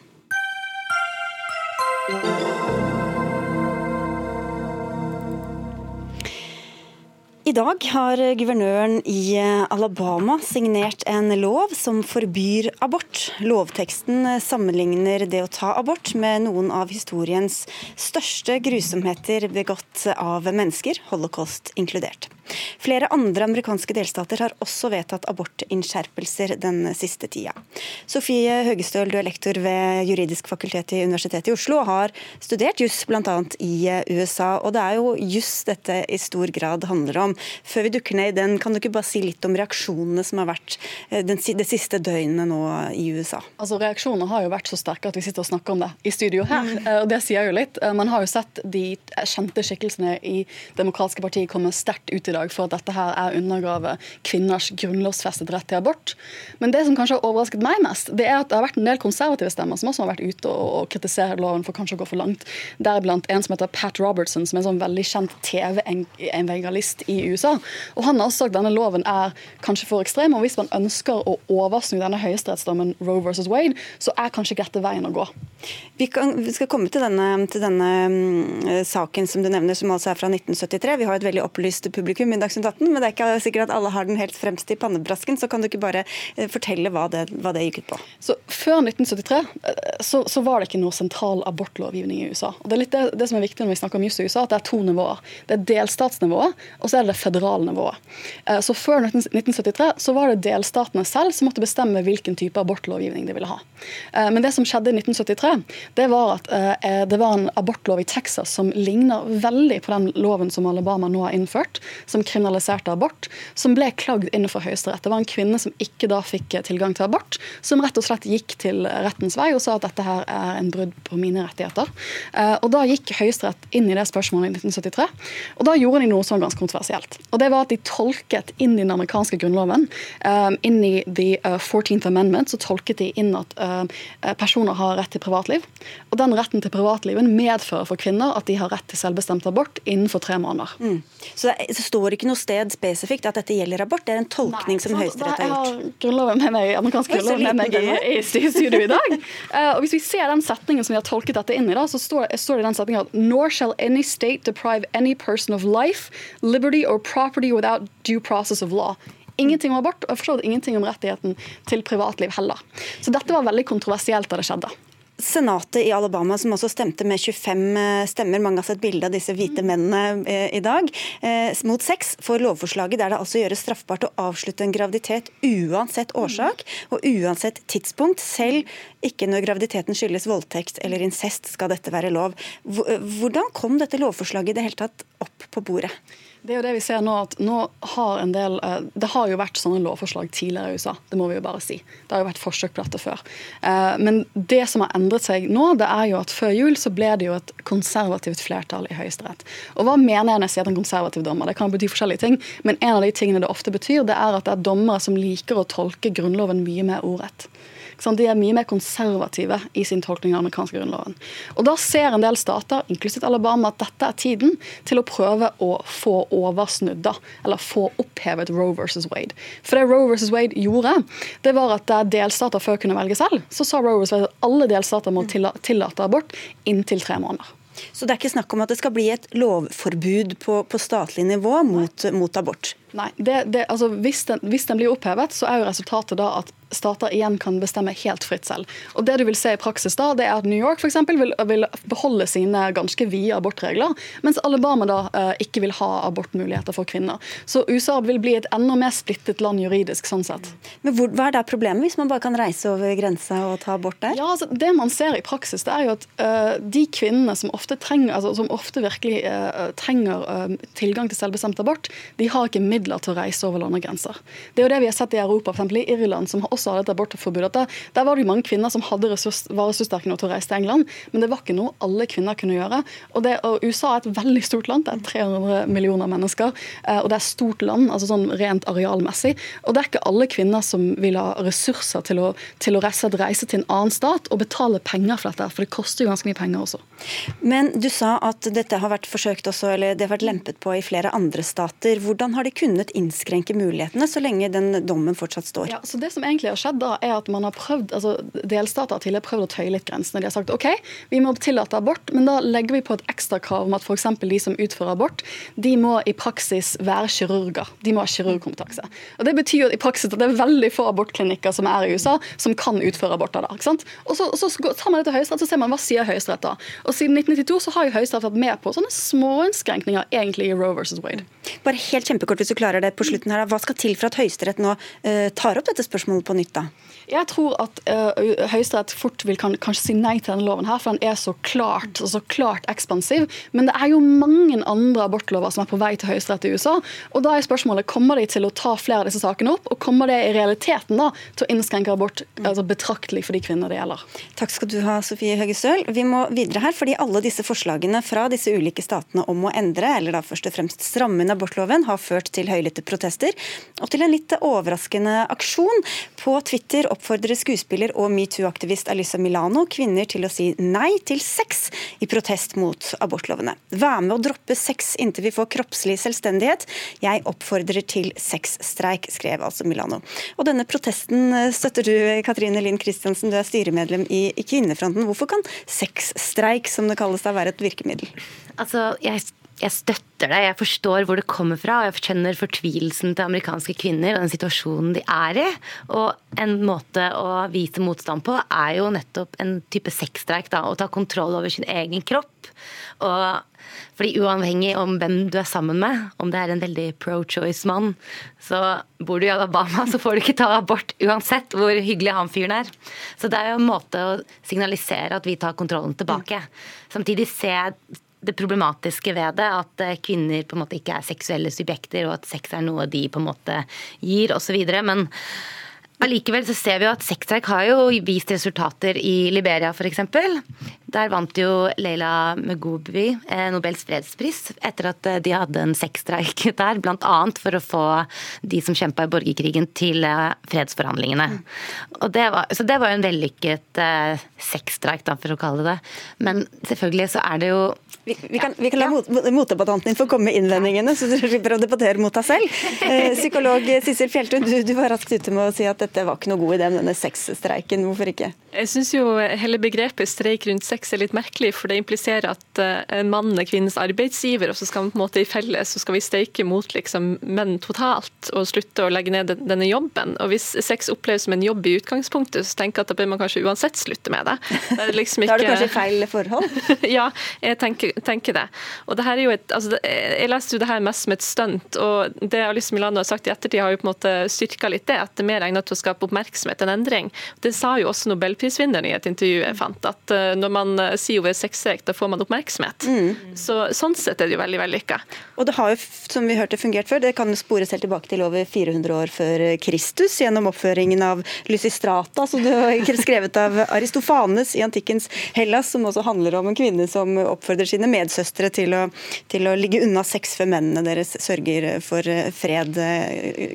I dag har guvernøren i Alabama signert en lov som forbyr abort. Lovteksten sammenligner det å ta abort med noen av historiens største grusomheter begått av mennesker, holocaust inkludert. Flere andre amerikanske delstater har også vedtatt abortinnskjerpelser den siste tida. Sofie Høgestøl, du er lektor ved juridisk fakultet i Universitetet i Oslo og har studert juss bl.a. i USA. Og det er jo juss dette i stor grad handler om. Før vi dukker ned i den, kan du ikke bare si litt om reaksjonene som har vært eh, den, det siste døgnet nå i USA? Altså Reaksjonene har jo vært så sterke at vi sitter og snakker om det i studio her. Mm. Eh, og det sier jo litt. Eh, man har jo sett de kjente skikkelsene i demokratiske partier komme sterkt ut i dag dag for at dette her er å undergrave kvinners grunnlovsfestet rett til abort. Men det som kanskje har overrasket meg mest, det er at det har vært en del konservative stemmer som også har vært ute og, og kritisert loven for kanskje å gå for langt. Deriblant en som heter Pat Robertson, som er en sånn veldig kjent TV-evangelist i i USA. Og Han har også sagt at denne loven er kanskje for ekstrem, og hvis man ønsker å oversnu denne høyesterettsdommen Roe versus Wade, så er kanskje ikke dette veien å gå. Vi, kan, vi skal komme til denne, til denne um, saken som du nevner, som altså er fra 1973. Vi har et veldig opplyst publikum i Dagsnytt 18, men det er ikke sikkert at alle har den helt fremst i pannebrasken. Så kan du ikke bare uh, fortelle hva det, hva det gikk ut på? Så Før 1973 uh, så, så, var det ikke noe sentral abortlovgivning i USA. Og Det er litt det, det som er viktig når vi snakker om juss i USA, at det er to nivåer. Det er delstatsnivået, og så er det det føderale nivået. Uh, så Før 1973 så var det delstatene selv som måtte bestemme hvilken type abortlovgivning de ville ha. Men det som skjedde i 1973 det var at eh, det var en abortlov i Texas som ligner veldig på den loven som Alabama nå har innført, som kriminaliserte abort, som ble klagd innenfor Høyesterett. Det var en kvinne som ikke da fikk eh, tilgang til abort, som rett og slett gikk til rettens vei og sa at dette her er en brudd på mine rettigheter. Eh, og Da gikk Høyesterett inn i det spørsmålet i 1973, og da gjorde de noe som var ganske kontroversielt. Og det var at De tolket inn i den amerikanske grunnloven, um, inn i the 14th Amendment, så tolket de inn at personer har rett til privatliv. Og den retten til privatlivet medfører for kvinner at de har rett til selvbestemt abort innenfor tre måneder. Mm. Så det, står ikke noe sted spesifikt at dette gjelder abort? Det er en tolkning Nei, som Høyesterett har gjort? Jeg har grunnloven med meg, amerikansk grunnlov med meg i, i studio i dag. uh, og Hvis vi ser den setningen som vi har tolket dette inn i, da, så står, står det i den setningen at Nor shall any state deprive any person of life, liberty or property without due process of law ingenting om abort, og så ingenting om rettigheten til privatliv heller. Så dette var veldig kontroversielt da det skjedde. Senatet i Alabama, som også stemte med 25 eh, stemmer, mange har sett bilde av disse hvite mennene eh, i dag, eh, mot seks for lovforslaget der det altså gjøres straffbart å avslutte en graviditet uansett årsak og uansett tidspunkt. Selv ikke når graviditeten skyldes voldtekt eller incest skal dette være lov. Hvordan kom dette lovforslaget i det hele tatt opp på bordet? Det er jo det vi ser nå, at nå har en del eh, Det har jo vært sånne lovforslag tidligere i USA, det må vi jo bare si. Det har jo vært forsøk på dette før. Eh, men det som har endret seg nå, det er jo at før jul så ble det jo et konservativt flertall i Høyesterett. Og hva mener jeg når jeg sier at en konservativ dommer? Det kan bety forskjellige ting, men en av de tingene det ofte betyr, det er at det er dommere som liker å tolke Grunnloven mye mer ordrett. De er mye mer konservative i sin tolkning av amerikanske grunnloven. Og Da ser en del stater, inklusiv Alabama, at dette er tiden til å prøve å få oversnudd, eller få opphevet Roe versus Wade. For det Roe versus Wade gjorde, det var at delstater før kunne velge selv, så sa Roe versus Wade at alle delstater må tillate abort inntil tre måneder. Så det er ikke snakk om at det skal bli et lovforbud på, på statlig nivå mot, mot abort? Nei, det, det, altså hvis, den, hvis, den, blir opphevet, så er jo resultatet da at stater igjen kan bestemme helt fritt selv. Og Det du vil se i praksis da, det er at New York for eksempel, vil, vil beholde sine ganske vide abortregler, mens Alabama da eh, ikke vil ha abortmuligheter for kvinner. Så USA vil bli et enda mer splittet land juridisk sånn sett. Men hvor, Hva er da problemet, hvis man bare kan reise over grensa og ta abort der? Ja, altså, Det man ser i praksis, det er jo at eh, de kvinnene som ofte trenger, altså, som ofte virkelig eh, trenger uh, tilgang til selvbestemt abort, de har ikke midler til å reise over landegrenser. Det er jo det vi har sett i Europa, f.eks. i Irland, som også hadde et abortforbud. der, var det jo mange kvinner som hadde ressurs, var ressurssterke nok til å reise til England, men det var ikke noe alle kvinner kunne gjøre. Og, det, og USA er et veldig stort land, det er 300 millioner mennesker, eh, og det er stort land, altså sånn rent arealmessig. Og det er ikke alle kvinner som vil ha ressurser til å, til å reise til en annen stat og betale penger for dette, for det koster jo ganske mye penger også. Men du sa at dette har vært forsøkt også, eller det har vært lempet på i flere andre stater. Hvordan har de kunnet innskrenke mulighetene så lenge den dommen fortsatt står? Ja, så det som egentlig har skjedd da, er at man har prøvd, altså Delstater har prøvd å tøye litt grensene. De har sagt OK, vi må tillate abort, men da legger vi på et ekstrakrav om at f.eks. de som utfører abort, de må i praksis være kirurger. De må ha kirurgkompetanse. Og Det betyr jo i praksis at det er veldig få abortklinikker som er i USA, som kan utføre aborter. da, ikke sant? Og så, så tar man det til Høyesterett, så ser man hva sier Høyesterett da. Og Siden 1992 så har jo Høyesterett vært med på sånne småinnskrenkninger egentlig i Roe versus Wade. Bare helt kjempekort hvis du klarer det på slutten her. Hva skal til for at Høyesterett nå uh, tar opp dette spørsmålet på nytt? da? Jeg tror at uh, Høyesterett fort vil kan, kanskje si nei til denne loven, her, for den er så klart, så klart ekspansiv. Men det er jo mange andre abortlover som er på vei til Høyesterett i USA. og da er spørsmålet, Kommer de til å ta flere av disse sakene opp, og kommer det i realiteten da til å innskrenke abort altså betraktelig for de kvinner det gjelder? Takk skal du ha, Sofie Høgestøl. Vi må videre her, fordi alle disse forslagene fra disse ulike statene om å endre, eller da først og fremst stramme inn abortloven har ført til høylytte protester, og til en litt overraskende aksjon. På Twitter oppfordrer skuespiller og metoo-aktivist Alyssa Milano kvinner til å si nei til sex i protest mot abortlovene. Vær med å droppe sex inntil vi får kroppslig selvstendighet. Jeg oppfordrer til sexstreik, skrev altså Milano. Og denne protesten støtter du, Katrine Linn Christiansen, du er styremedlem i Kvinnefronten. Hvorfor kan sexstreik, som det kalles, da være et virkemiddel? Altså, jeg jeg støtter det. Jeg forstår hvor det kommer fra. og Jeg kjenner fortvilelsen til amerikanske kvinner og den situasjonen de er i. Og en måte å vise motstand på er jo nettopp en type sexstreik. Å ta kontroll over sin egen kropp. Og fordi uavhengig om hvem du er sammen med, om det er en veldig pro-choice-mann, så bor du i Alabama, så får du ikke ta abort uansett hvor hyggelig han fyren er. Så det er jo en måte å signalisere at vi tar kontrollen tilbake. Samtidig ser jeg det problematiske ved det, at eh, kvinner på en måte ikke er seksuelle subjekter, og at sex er noe de på en måte gir, osv. Men allikevel så ser vi jo at sexstreik har jo vist resultater i Liberia f.eks. Der vant jo Leila Mugubi eh, Nobels fredspris etter at eh, de hadde en sexstreik der, bl.a. for å få de som kjempa i borgerkrigen til eh, fredsforhandlingene. Og det var, så det var jo en vellykket sexstreik, for å kalle det det. Men selvfølgelig så er det jo vi, vi, kan, vi kan, la ja. motdebattanten din få komme med innvendingene, så du slipper å debattere mot deg selv. Psykolog Sissel Fjelltun, du, du, var raskt ute med å si at dette var ikke noe god idé med denne sexstreiken. Hvorfor ikke? Jeg syns jo hele begrepet streik rundt sex er litt merkelig, for det impliserer at uh, mannen er kvinnens arbeidsgiver, og så skal man på en måte i felles så skal vi streike mot liksom, menn totalt og slutte å legge ned denne jobben. Og Hvis sex oppleves som en jobb i utgangspunktet, så tenker jeg at da bør man kanskje uansett slutte med det. det liksom ikke... da er det kanskje feil forhold? ja, jeg tenker, tenker, det. Og det her er jo et, altså, Jeg leste jo det her mest som et stunt, og det Alice Milano har sagt i ettertid, har jo på en måte styrka litt det, at det er mer egnet til å skape oppmerksomhet en endring. Det sa jo også nobelprisvinneren i et intervju jeg fant, at uh, når man man sier over sexlek, da får man oppmerksomhet. Mm. Så, sånn sett er det jo veldig vellykka. Og det har jo, som vi hørte, fungert før. Det kan spores helt tilbake til over 400 år før Kristus, gjennom oppføringen av Lysistrata, som du har skrevet av Aristofanes i antikkens Hellas, som også handler om en kvinne som oppfordrer sine medsøstre til å, til å ligge unna sex før mennene deres sørger for fred.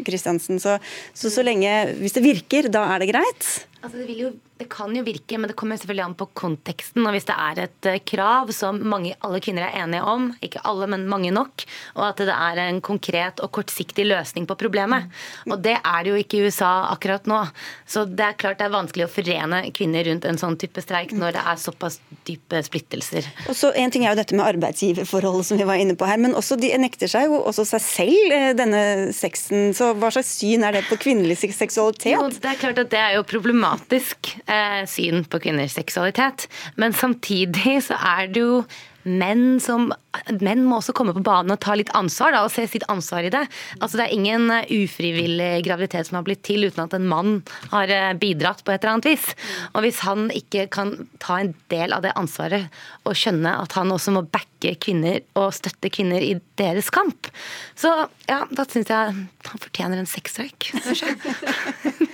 Kristiansen. Så, så, så lenge, hvis det virker, da er det greit? Altså, det, jo, det, kan jo virke, men det kommer selvfølgelig an på konteksten. og Hvis det er et uh, krav som mange, alle kvinner er enige om, ikke alle, men mange nok, og at det er en konkret og kortsiktig løsning på problemet. Mm. Og det er det jo ikke i USA akkurat nå. Så det er klart det er vanskelig å forene kvinner rundt en sånn type streik når det er såpass dype splittelser. Og så En ting er jo dette med arbeidsgiverforholdet som vi var inne på her, men også de nekter seg jo også seg selv eh, denne sexen. Så hva slags syn er det på kvinnelig seksualitet? Jo, det er klart at det er jo problematisk problematisk eh, syn på kvinners seksualitet. Men samtidig så er det jo menn som Menn må også komme på banen og ta litt ansvar da, og se sitt ansvar i det. Altså Det er ingen eh, ufrivillig graviditet som har blitt til uten at en mann har eh, bidratt på et eller annet vis. Og hvis han ikke kan ta en del av det ansvaret og skjønne at han også må backe kvinner og støtte kvinner i deres kamp, så ja, da syns jeg han fortjener en sexstreik.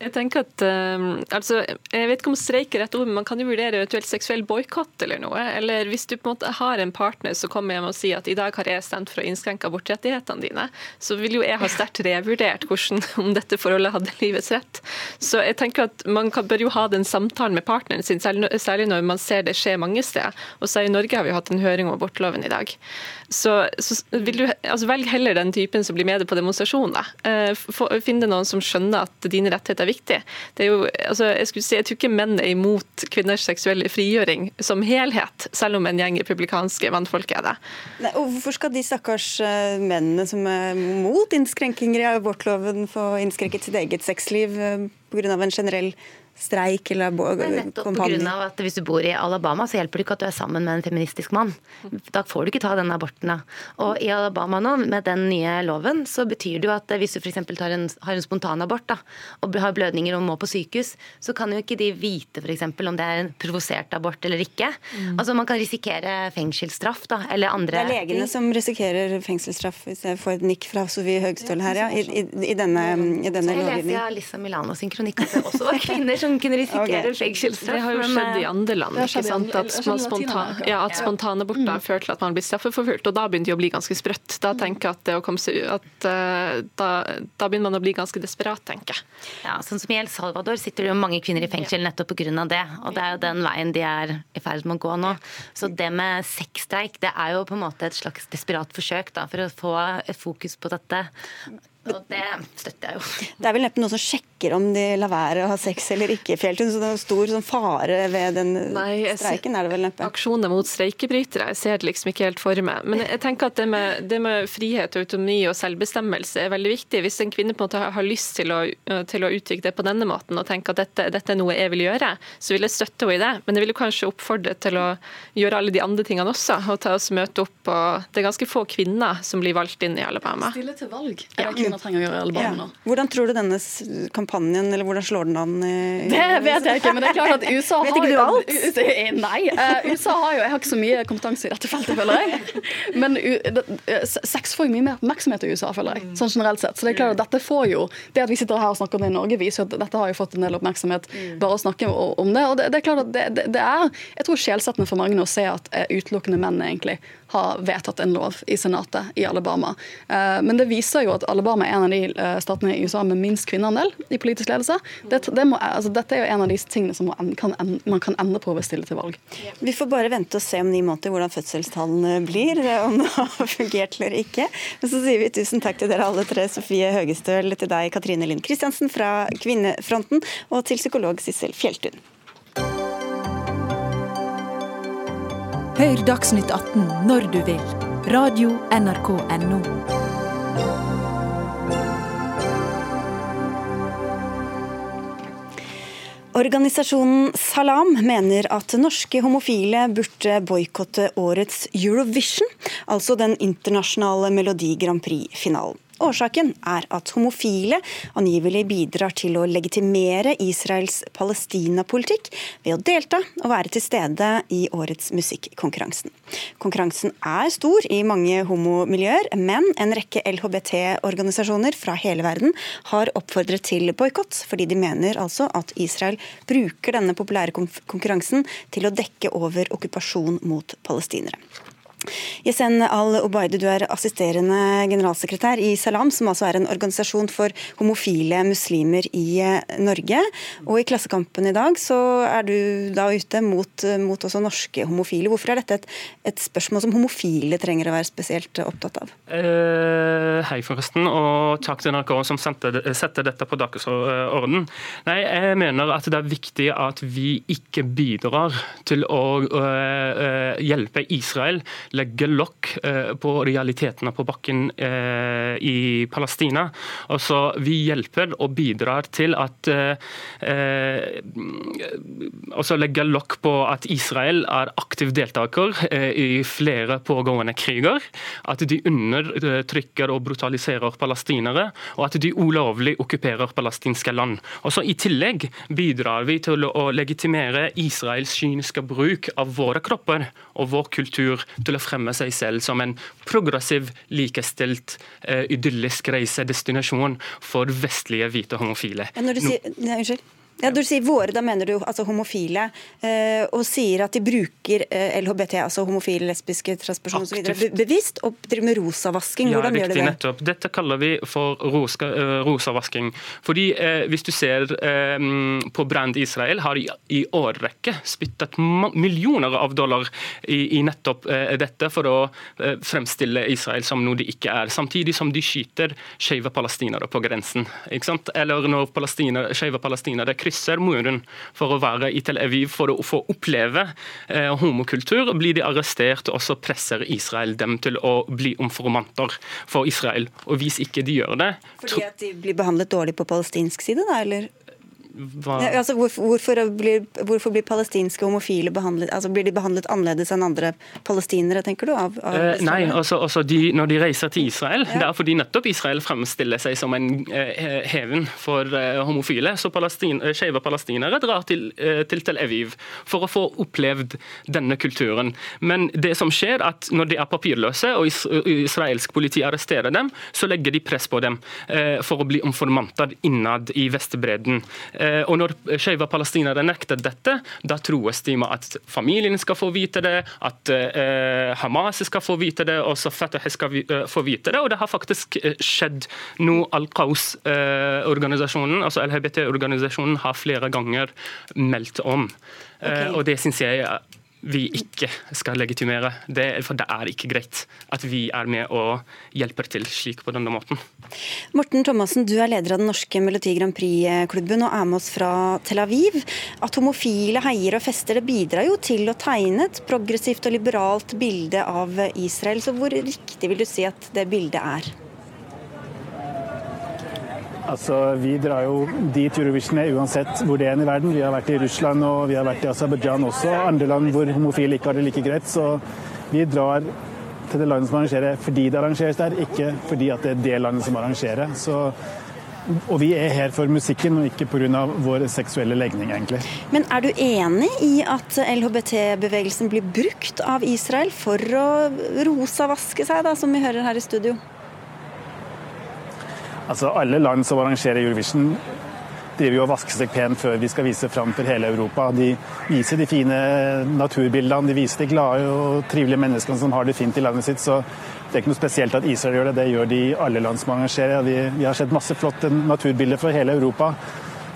Jeg tenker at um, altså, jeg vet ikke om streik er rett ord, men man kan jo vurdere eventuelt seksuell boikott eller noe. Eller hvis du på en måte har en partner som kommer hjem og sier at i dag har jeg stemt for å innskrenke abortrettighetene dine, så vil jo jeg ha sterkt revurdert hvordan, om dette forholdet hadde livets rett. Så jeg tenker at man kan, bør jo ha den samtalen med partneren sin, særlig når man ser det skje mange steder. Og så i Norge har vi hatt en høring om abortloven i dag. Så, så vil du altså, velg heller den typen som blir med på demonstrasjon, da. Finn noen som skjønner at dine rettigheter er viktig. Det er jo, altså, jeg, skulle si, jeg tror ikke menn er imot kvinners seksuelle frigjøring som helhet, selv om en gjeng republikanske mannfolk er det. Nei, og hvorfor skal de stakkars uh, mennene som er mot innskrenkinger i abortloven, få innskrenket sitt eget sexliv uh, pga. en generell streik eller kampanje. Nettopp pga. at hvis du bor i Alabama, så hjelper det ikke at du er sammen med en feministisk mann. Da får du ikke ta denne aborten. Og i Alabama nå, med den nye loven, så betyr det jo at hvis du f.eks. har en, har en spontanabort da, og har blødninger og må på sykehus, så kan jo ikke de vite f.eks. om det er en provosert abort eller ikke. Mm. Altså Man kan risikere fengselsstraff da, eller andre Det er legene som risikerer fengselsstraff, hvis jeg får et nikk fra Sofie Høgstøl her, ja, i, i, i denne, i denne lovgivningen. Jeg leser Lisa Milano sin kronikk at det også var kvinner som kunne risikere okay. fengselsstraff. Det har jo skjedd i andre land. ikke sant? At, spontan, ja, at spontanaborter har ført til at man blir straffeforfulgt. Og da begynner det å bli ganske sprøtt. Da tenker jeg at det å komme seg at uh, da, da, begynner man å bli ganske desperat, tenker jeg. Ja, sånn som I El Salvador sitter det jo mange kvinner i fengsel nettopp pga. det. Og det er jo den veien de er i ferd med å gå nå. Så det med sexstreik det er jo på en måte et slags desperat forsøk da, for å få fokus på dette. Og det støtter jeg jo. Det er vel neppe noen som sjekker om de lar være å ha sex eller ikke, i Fjelltun. Så det er stor sånn fare ved den Nei, streiken, er det vel neppe? Aksjoner mot streikebrytere, jeg ser det liksom ikke helt for meg. Men jeg tenker at det med, det med frihet, autonomi og selvbestemmelse er veldig viktig. Hvis en kvinne på en måte har lyst til å, til å uttrykke det på denne måten og tenker at dette, dette, er noe jeg vil gjøre, så vil jeg støtte henne i det. Men jeg vil kanskje oppfordre til å gjøre alle de andre tingene også, og ta oss møte opp. Og det er ganske få kvinner som blir valgt inn i Alabama. Stille til valg. Ja kvinner trenger å gjøre eller barna. Ja. Hvordan tror du denne kampanjen, eller hvordan slår den an? Det vet jeg ikke, men det er klart at USA har Vet ikke du alt? Nei. Uh, USA har jo Jeg har ikke så mye kompetanse i dette feltet, føler jeg. Men uh, sex får jo mye mer oppmerksomhet i USA, føler jeg. Sånn generelt sett. Så det er klart at dette får jo Det at vi sitter her og snakker om det i Norge, viser at dette har jo fått en del oppmerksomhet bare å snakke om det. Og det, det er klart at det, det, det er Jeg tror sjelsettende for mange å se at utelukkende menn egentlig har vedtatt en lov i Senatet i Alabama. Eh, men det viser jo at Alabama er en av de eh, statene i USA med minst kvinneandel i politisk ledelse. Dette, det må, altså, dette er jo en av de tingene som man kan, man kan endre på ved stille til valg. Vi får bare vente og se om ni måneder hvordan fødselstallene blir, om det har fungert eller ikke. Men så sier vi tusen takk til dere alle tre, Sofie Høgestøl, til deg Katrine Lind Kristiansen fra Kvinnefronten, og til psykolog Sissel Fjelltun. Hør Dagsnytt 18 når du vil. Radio NRK Radio.nrk.no. Organisasjonen Salam mener at norske homofile burde boikotte årets Eurovision, altså den internasjonale Melodi Grand Prix-finalen. Årsaken er at homofile angivelig bidrar til å legitimere Israels Palestina-politikk ved å delta og være til stede i årets musikkonkurransen. Konkurransen er stor i mange homomiljøer, men en rekke LHBT-organisasjoner fra hele verden har oppfordret til boikott, fordi de mener altså at Israel bruker denne populære konkurransen til å dekke over okkupasjon mot palestinere. Yesen al-Obaidi, du er assisterende generalsekretær i Salam, som altså er en organisasjon for homofile muslimer i eh, Norge. Og i Klassekampen i dag så er du da ute mot, mot også norske homofile. Hvorfor er dette et, et, spørsmål som homofile trenger å være spesielt opptatt av? Eh, hei, forresten, og takk til NRK som setter dette på dagsorden. Nei, jeg mener at det er viktig at vi ikke bidrar til å uh, hjelpe Israel legge lokk eh, på realitetene på bakken eh, i Palestina. Altså, vi hjelper og bidrar til at eh, altså legge lokk på at Israel er aktiv deltaker i flere pågående kriger. At de undertrykker og brutaliserer palestinere, og at de ulovlig okkuperer palestinske land. Også I tillegg bidrar vi til å legitimere Israels kyniske bruk av våre kropper og vår kultur til å fremme seg selv som en progressiv, likestilt, uh, idyllisk reisedestinasjon for vestlige hvite homofile. Når du sier, nei, unnskyld. Ja, Du sier våre, da mener du altså homofile, eh, og sier at de bruker eh, LHBT, altså homofile, lesbiske, transpersoner osv. bevisst, og driver med rosavasking. Hvordan ja, gjør de det? Nettopp. Dette kaller vi for roska, uh, rosavasking. Fordi eh, Hvis du ser eh, på Brand Israel, har i, i årrekke spyttet millioner av dollar i, i nettopp eh, dette for å fremstille Israel som noe de ikke er. Samtidig som de skyter skeive palestinere på grensen. Eller når skeive palestinere krysser muren for å være i Tel Aviv for å få oppleve eh, homokultur, blir de arrestert, og så presser Israel dem til å bli informanter for Israel. Og hvis ikke de gjør det Fordi at de blir behandlet dårlig på palestinsk side, da, eller? Ja, altså, hvorfor, hvorfor, blir, hvorfor, blir, palestinske homofile behandlet altså Blir de behandlet annerledes enn andre palestinere, tenker du? Av, av eh, nei, også, også de, når de reiser til Israel, ja. det er fordi nettopp Israel fremstiller seg som en eh, heven for eh, homofile. Så palestin, eh, skeive palestinere drar til, eh, til, Tel Aviv for å få opplevd denne kulturen. Men det som skjer, at når de er papirløse og is, israelsk politi arresterer dem, så legger de press på dem eh, for å bli informanter innad i Vestbredden. Og når skeive palestinere nekter dette, da trues de med at familien skal få vite det, at Hamas skal få vite det, og så Fatah skal få vite det. Og det har faktisk skjedd nå. Al-Qaus-organisasjonen, altså LHBT-organisasjonen, har flere ganger meldt om. Okay. Og det syns jeg vi ikke skal legitimere. Det, for det er ikke greit at vi er med og hjelper til slik på denne måten. Morten Thomassen, du er leder av den norske Melodi Grand Prix-klubben og er med oss fra Tel Aviv. At homofile heier og fester det bidrar jo til å tegne et progressivt og liberalt bilde av Israel. Så hvor riktig vil du si at det bildet er? Altså, Vi drar jo dit Eurovision er uansett hvor det er i verden. Vi har vært i Russland og vi har vært i Aserbajdsjan også, andre land hvor homofile ikke har det like greit. Så vi drar til det landet som arrangerer fordi det arrangeres der, ikke fordi at det er det landet som arrangerer. Så, og vi er her for musikken og ikke pga. vår seksuelle legning, egentlig. Men er du enig i at LHBT-bevegelsen blir brukt av Israel for å rosavaske seg, da, som vi hører her i studio? Altså Alle land som arrangerer Eurovision driver jo og vasker seg pent før vi skal vise fram for hele Europa. De viser de fine naturbildene, de viser de glade og trivelige menneskene som har det fint i landet sitt. Så det er ikke noe spesielt at Israel gjør det, det gjør de alle land som arrangerer. Vi, vi har sett masse flotte naturbilder fra hele Europa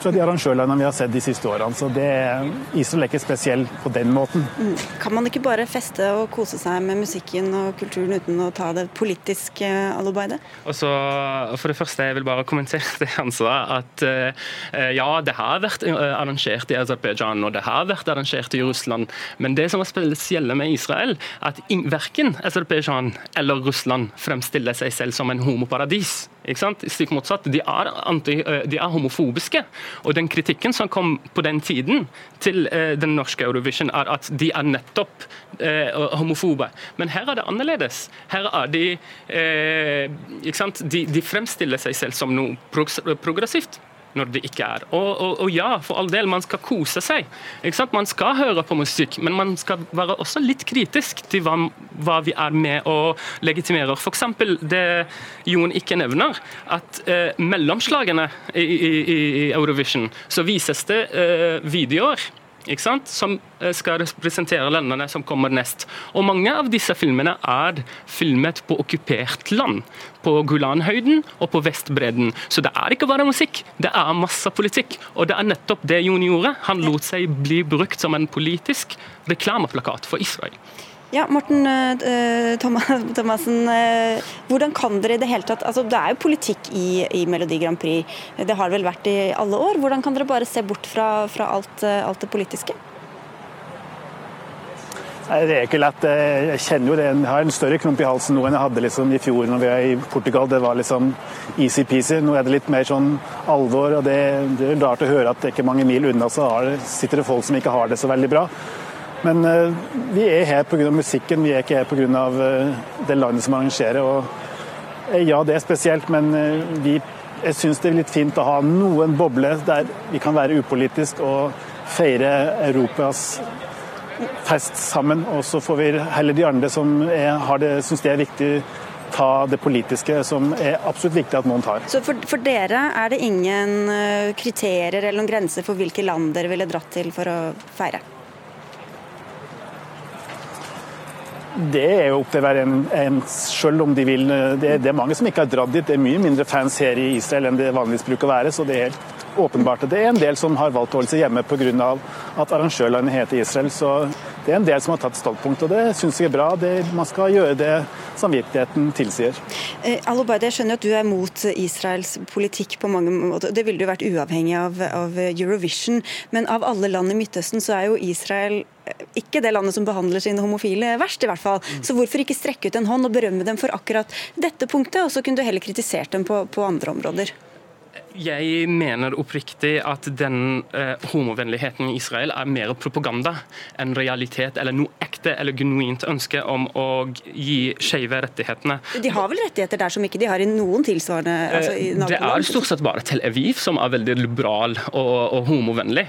fra de arrangørlandene vi har sett de siste årene. Så det, Israel er ikke spesiell på den måten. Mm. Kan man ikke bare feste og kose seg med musikken og kulturen uten å ta det politiske allarbeidet? Også, for det første, jeg vil bare kommentere det han sa. At uh, ja, det har vært eh, arrangert i Aserbajdsjan og det har vært arrangert i Russland. Men det som er spesielt med Israel, at verken Aserbajdsjan eller Russland fremstiller seg selv som en homoparadis. Ikke sant? Stikk motsatt. De er, anti, de er homofobiske. Og den kritikken som kom på den tiden til uh, den norske Eurovision, er at de er nettopp eh, homofobe. Men her er det annerledes. Her er de eh, ikke sant? De, de, fremstiller seg selv som noe progressivt når det ikke er. Og, og, og, ja, for all del, man skal kose seg. Man skal høre på musikk, men man skal være også litt kritisk til hva, hva vi er med og legitimerer. F.eks. det Jon ikke nevner, at eh, mellomslagene i, i, i, Eurovision så vises det eh, videoer som eh, skal representere landene som kommer nest. Og Mange av disse filmene er filmet på okkupert land. På Gulanhøyden og på Vestbredden. Så det er ikke bare musikk, det er masse politikk. Og det er nettopp det Jon gjorde. Han lot seg bli brukt som en politisk reklameplakat for Israel. Ja, Morten uh, Thomassen, uh, hvordan kan dere i det hele tatt altså Det er jo politikk i, i, Melodi Grand Prix, det har det vel vært i alle år. Hvordan kan dere bare se bort fra, fra alt, alt, det politiske? Nei, Det er ikke lett. Jeg kjenner jo det. Jeg har en større klump i halsen nå enn jeg hadde liksom i fjor når vi var i Portugal. Det var liksom easy-peasy. Nå er det litt mer sånn alvor. og Det, det er rart å høre at det ikke mange mil unna så sitter det folk som ikke har det så veldig bra. Men uh, vi er her pga. musikken, vi er ikke her pga. Eh, det landet som arrangerer. Og, uh, ja, det er spesielt, men vi, jeg syns det er litt fint å ha noen bobler der vi kan være upolitisk og feire Europas fest sammen. Og så får vi heller de andre som syns det er viktig, ta det politiske, som er absolutt viktig at noen tar. Så for, for dere er det ingen kriterier eller noen grenser for hvilke land dere ville dratt til for å feire? Det er jo opp til hver en, en selv om de vil. Det, det, er mange som ikke har dratt dit. Det er mye mindre fans her i Israel enn det vanligvis bruker å være. så det er helt åpenbart det er en del som har valgt å holde seg hjemme pga. at arrangørlandet heter Israel. Så det er en del som har tatt standpunkt, og det syns jeg er bra. Det, man skal gjøre det samvittigheten tilsier. Eh, Alobaide, jeg skjønner at du er mot Israels politikk på mange måter. Det ville jo vært uavhengig av, av Eurovision, men av alle land i Midtøsten så er jo Israel eh, ikke det landet som behandler sine homofile verst, i hvert fall. Mm. Så hvorfor ikke strekke ut en hånd og berømme dem for akkurat dette punktet, og så kunne du heller kritisert dem på, på andre områder? Jeg mener oppriktig at den eh, homovennligheten i Israel er mer propaganda enn realitet eller noe ekte eller genuint ønske om å gi skeive rettighetene. De har vel rettigheter der som ikke de har i noen tilsvarende altså i eh, Det er stort sett bare Tel Aviv som er veldig liberal og, og homovennlig.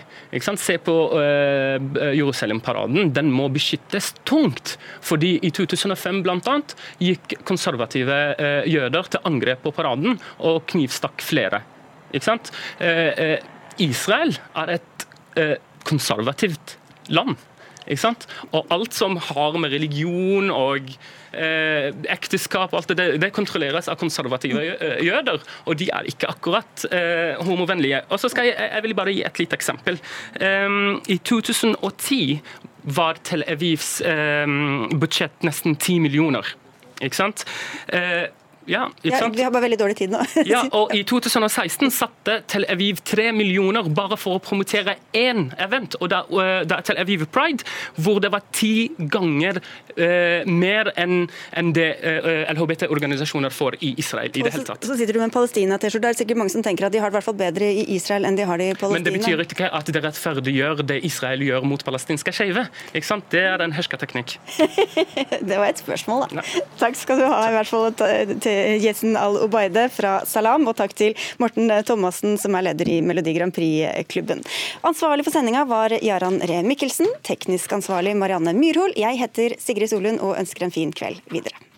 Se på eh, Jerusalem-paraden. Den må beskyttes tungt. Fordi i 2005 bl.a. gikk konservative eh, jøder til angrep på paraden og knivstakk flere. Ikke sant? Eh, eh, Israel er et eh, konservativt land. Ikke sant? Og alt som har med religion og eh, ekteskap alt det, det kontrolleres av konservative jøder. Og de er ikke akkurat eh, homovennlige. Og så skal jeg, jeg vil bare gi et lite eksempel. Um, I 2010 var Tel Avivs um, budsjett nesten 10 millioner. Ikke sant? Eh, ja? Ja, vi har bare veldig dårlig tid nå. ja, og I 2016 satte Tel Aviv tre millioner bare for å promotere én event. og Det, er Tel Aviv Pride, hvor det var ti ganger uh, mer enn en det uh, LHBT-organisasjoner får i Israel. i det hele tatt. Så, så sitter du med en Palestina-T-skjorte. Det er sikkert mange som tenker at de har det i hvert fall bedre i Israel enn de har det i Palestina. Men det betyr ikke at det rettferdiggjør det Israel gjør mot palestinske skeive. Det er en hersketeknikk. det var et spørsmål, da. Ja. Takk skal du ha, i hvert fall til Yesen Al-Obaide fra Salam, og takk til Morten Thomassen, som er leder i Melodi Grand Prix-klubben. Ansvarlig for sendinga var Jaran Ree Mikkelsen, teknisk ansvarlig Marianne Myrhol. Jeg heter Sigrid Solund og ønsker en fin kveld videre.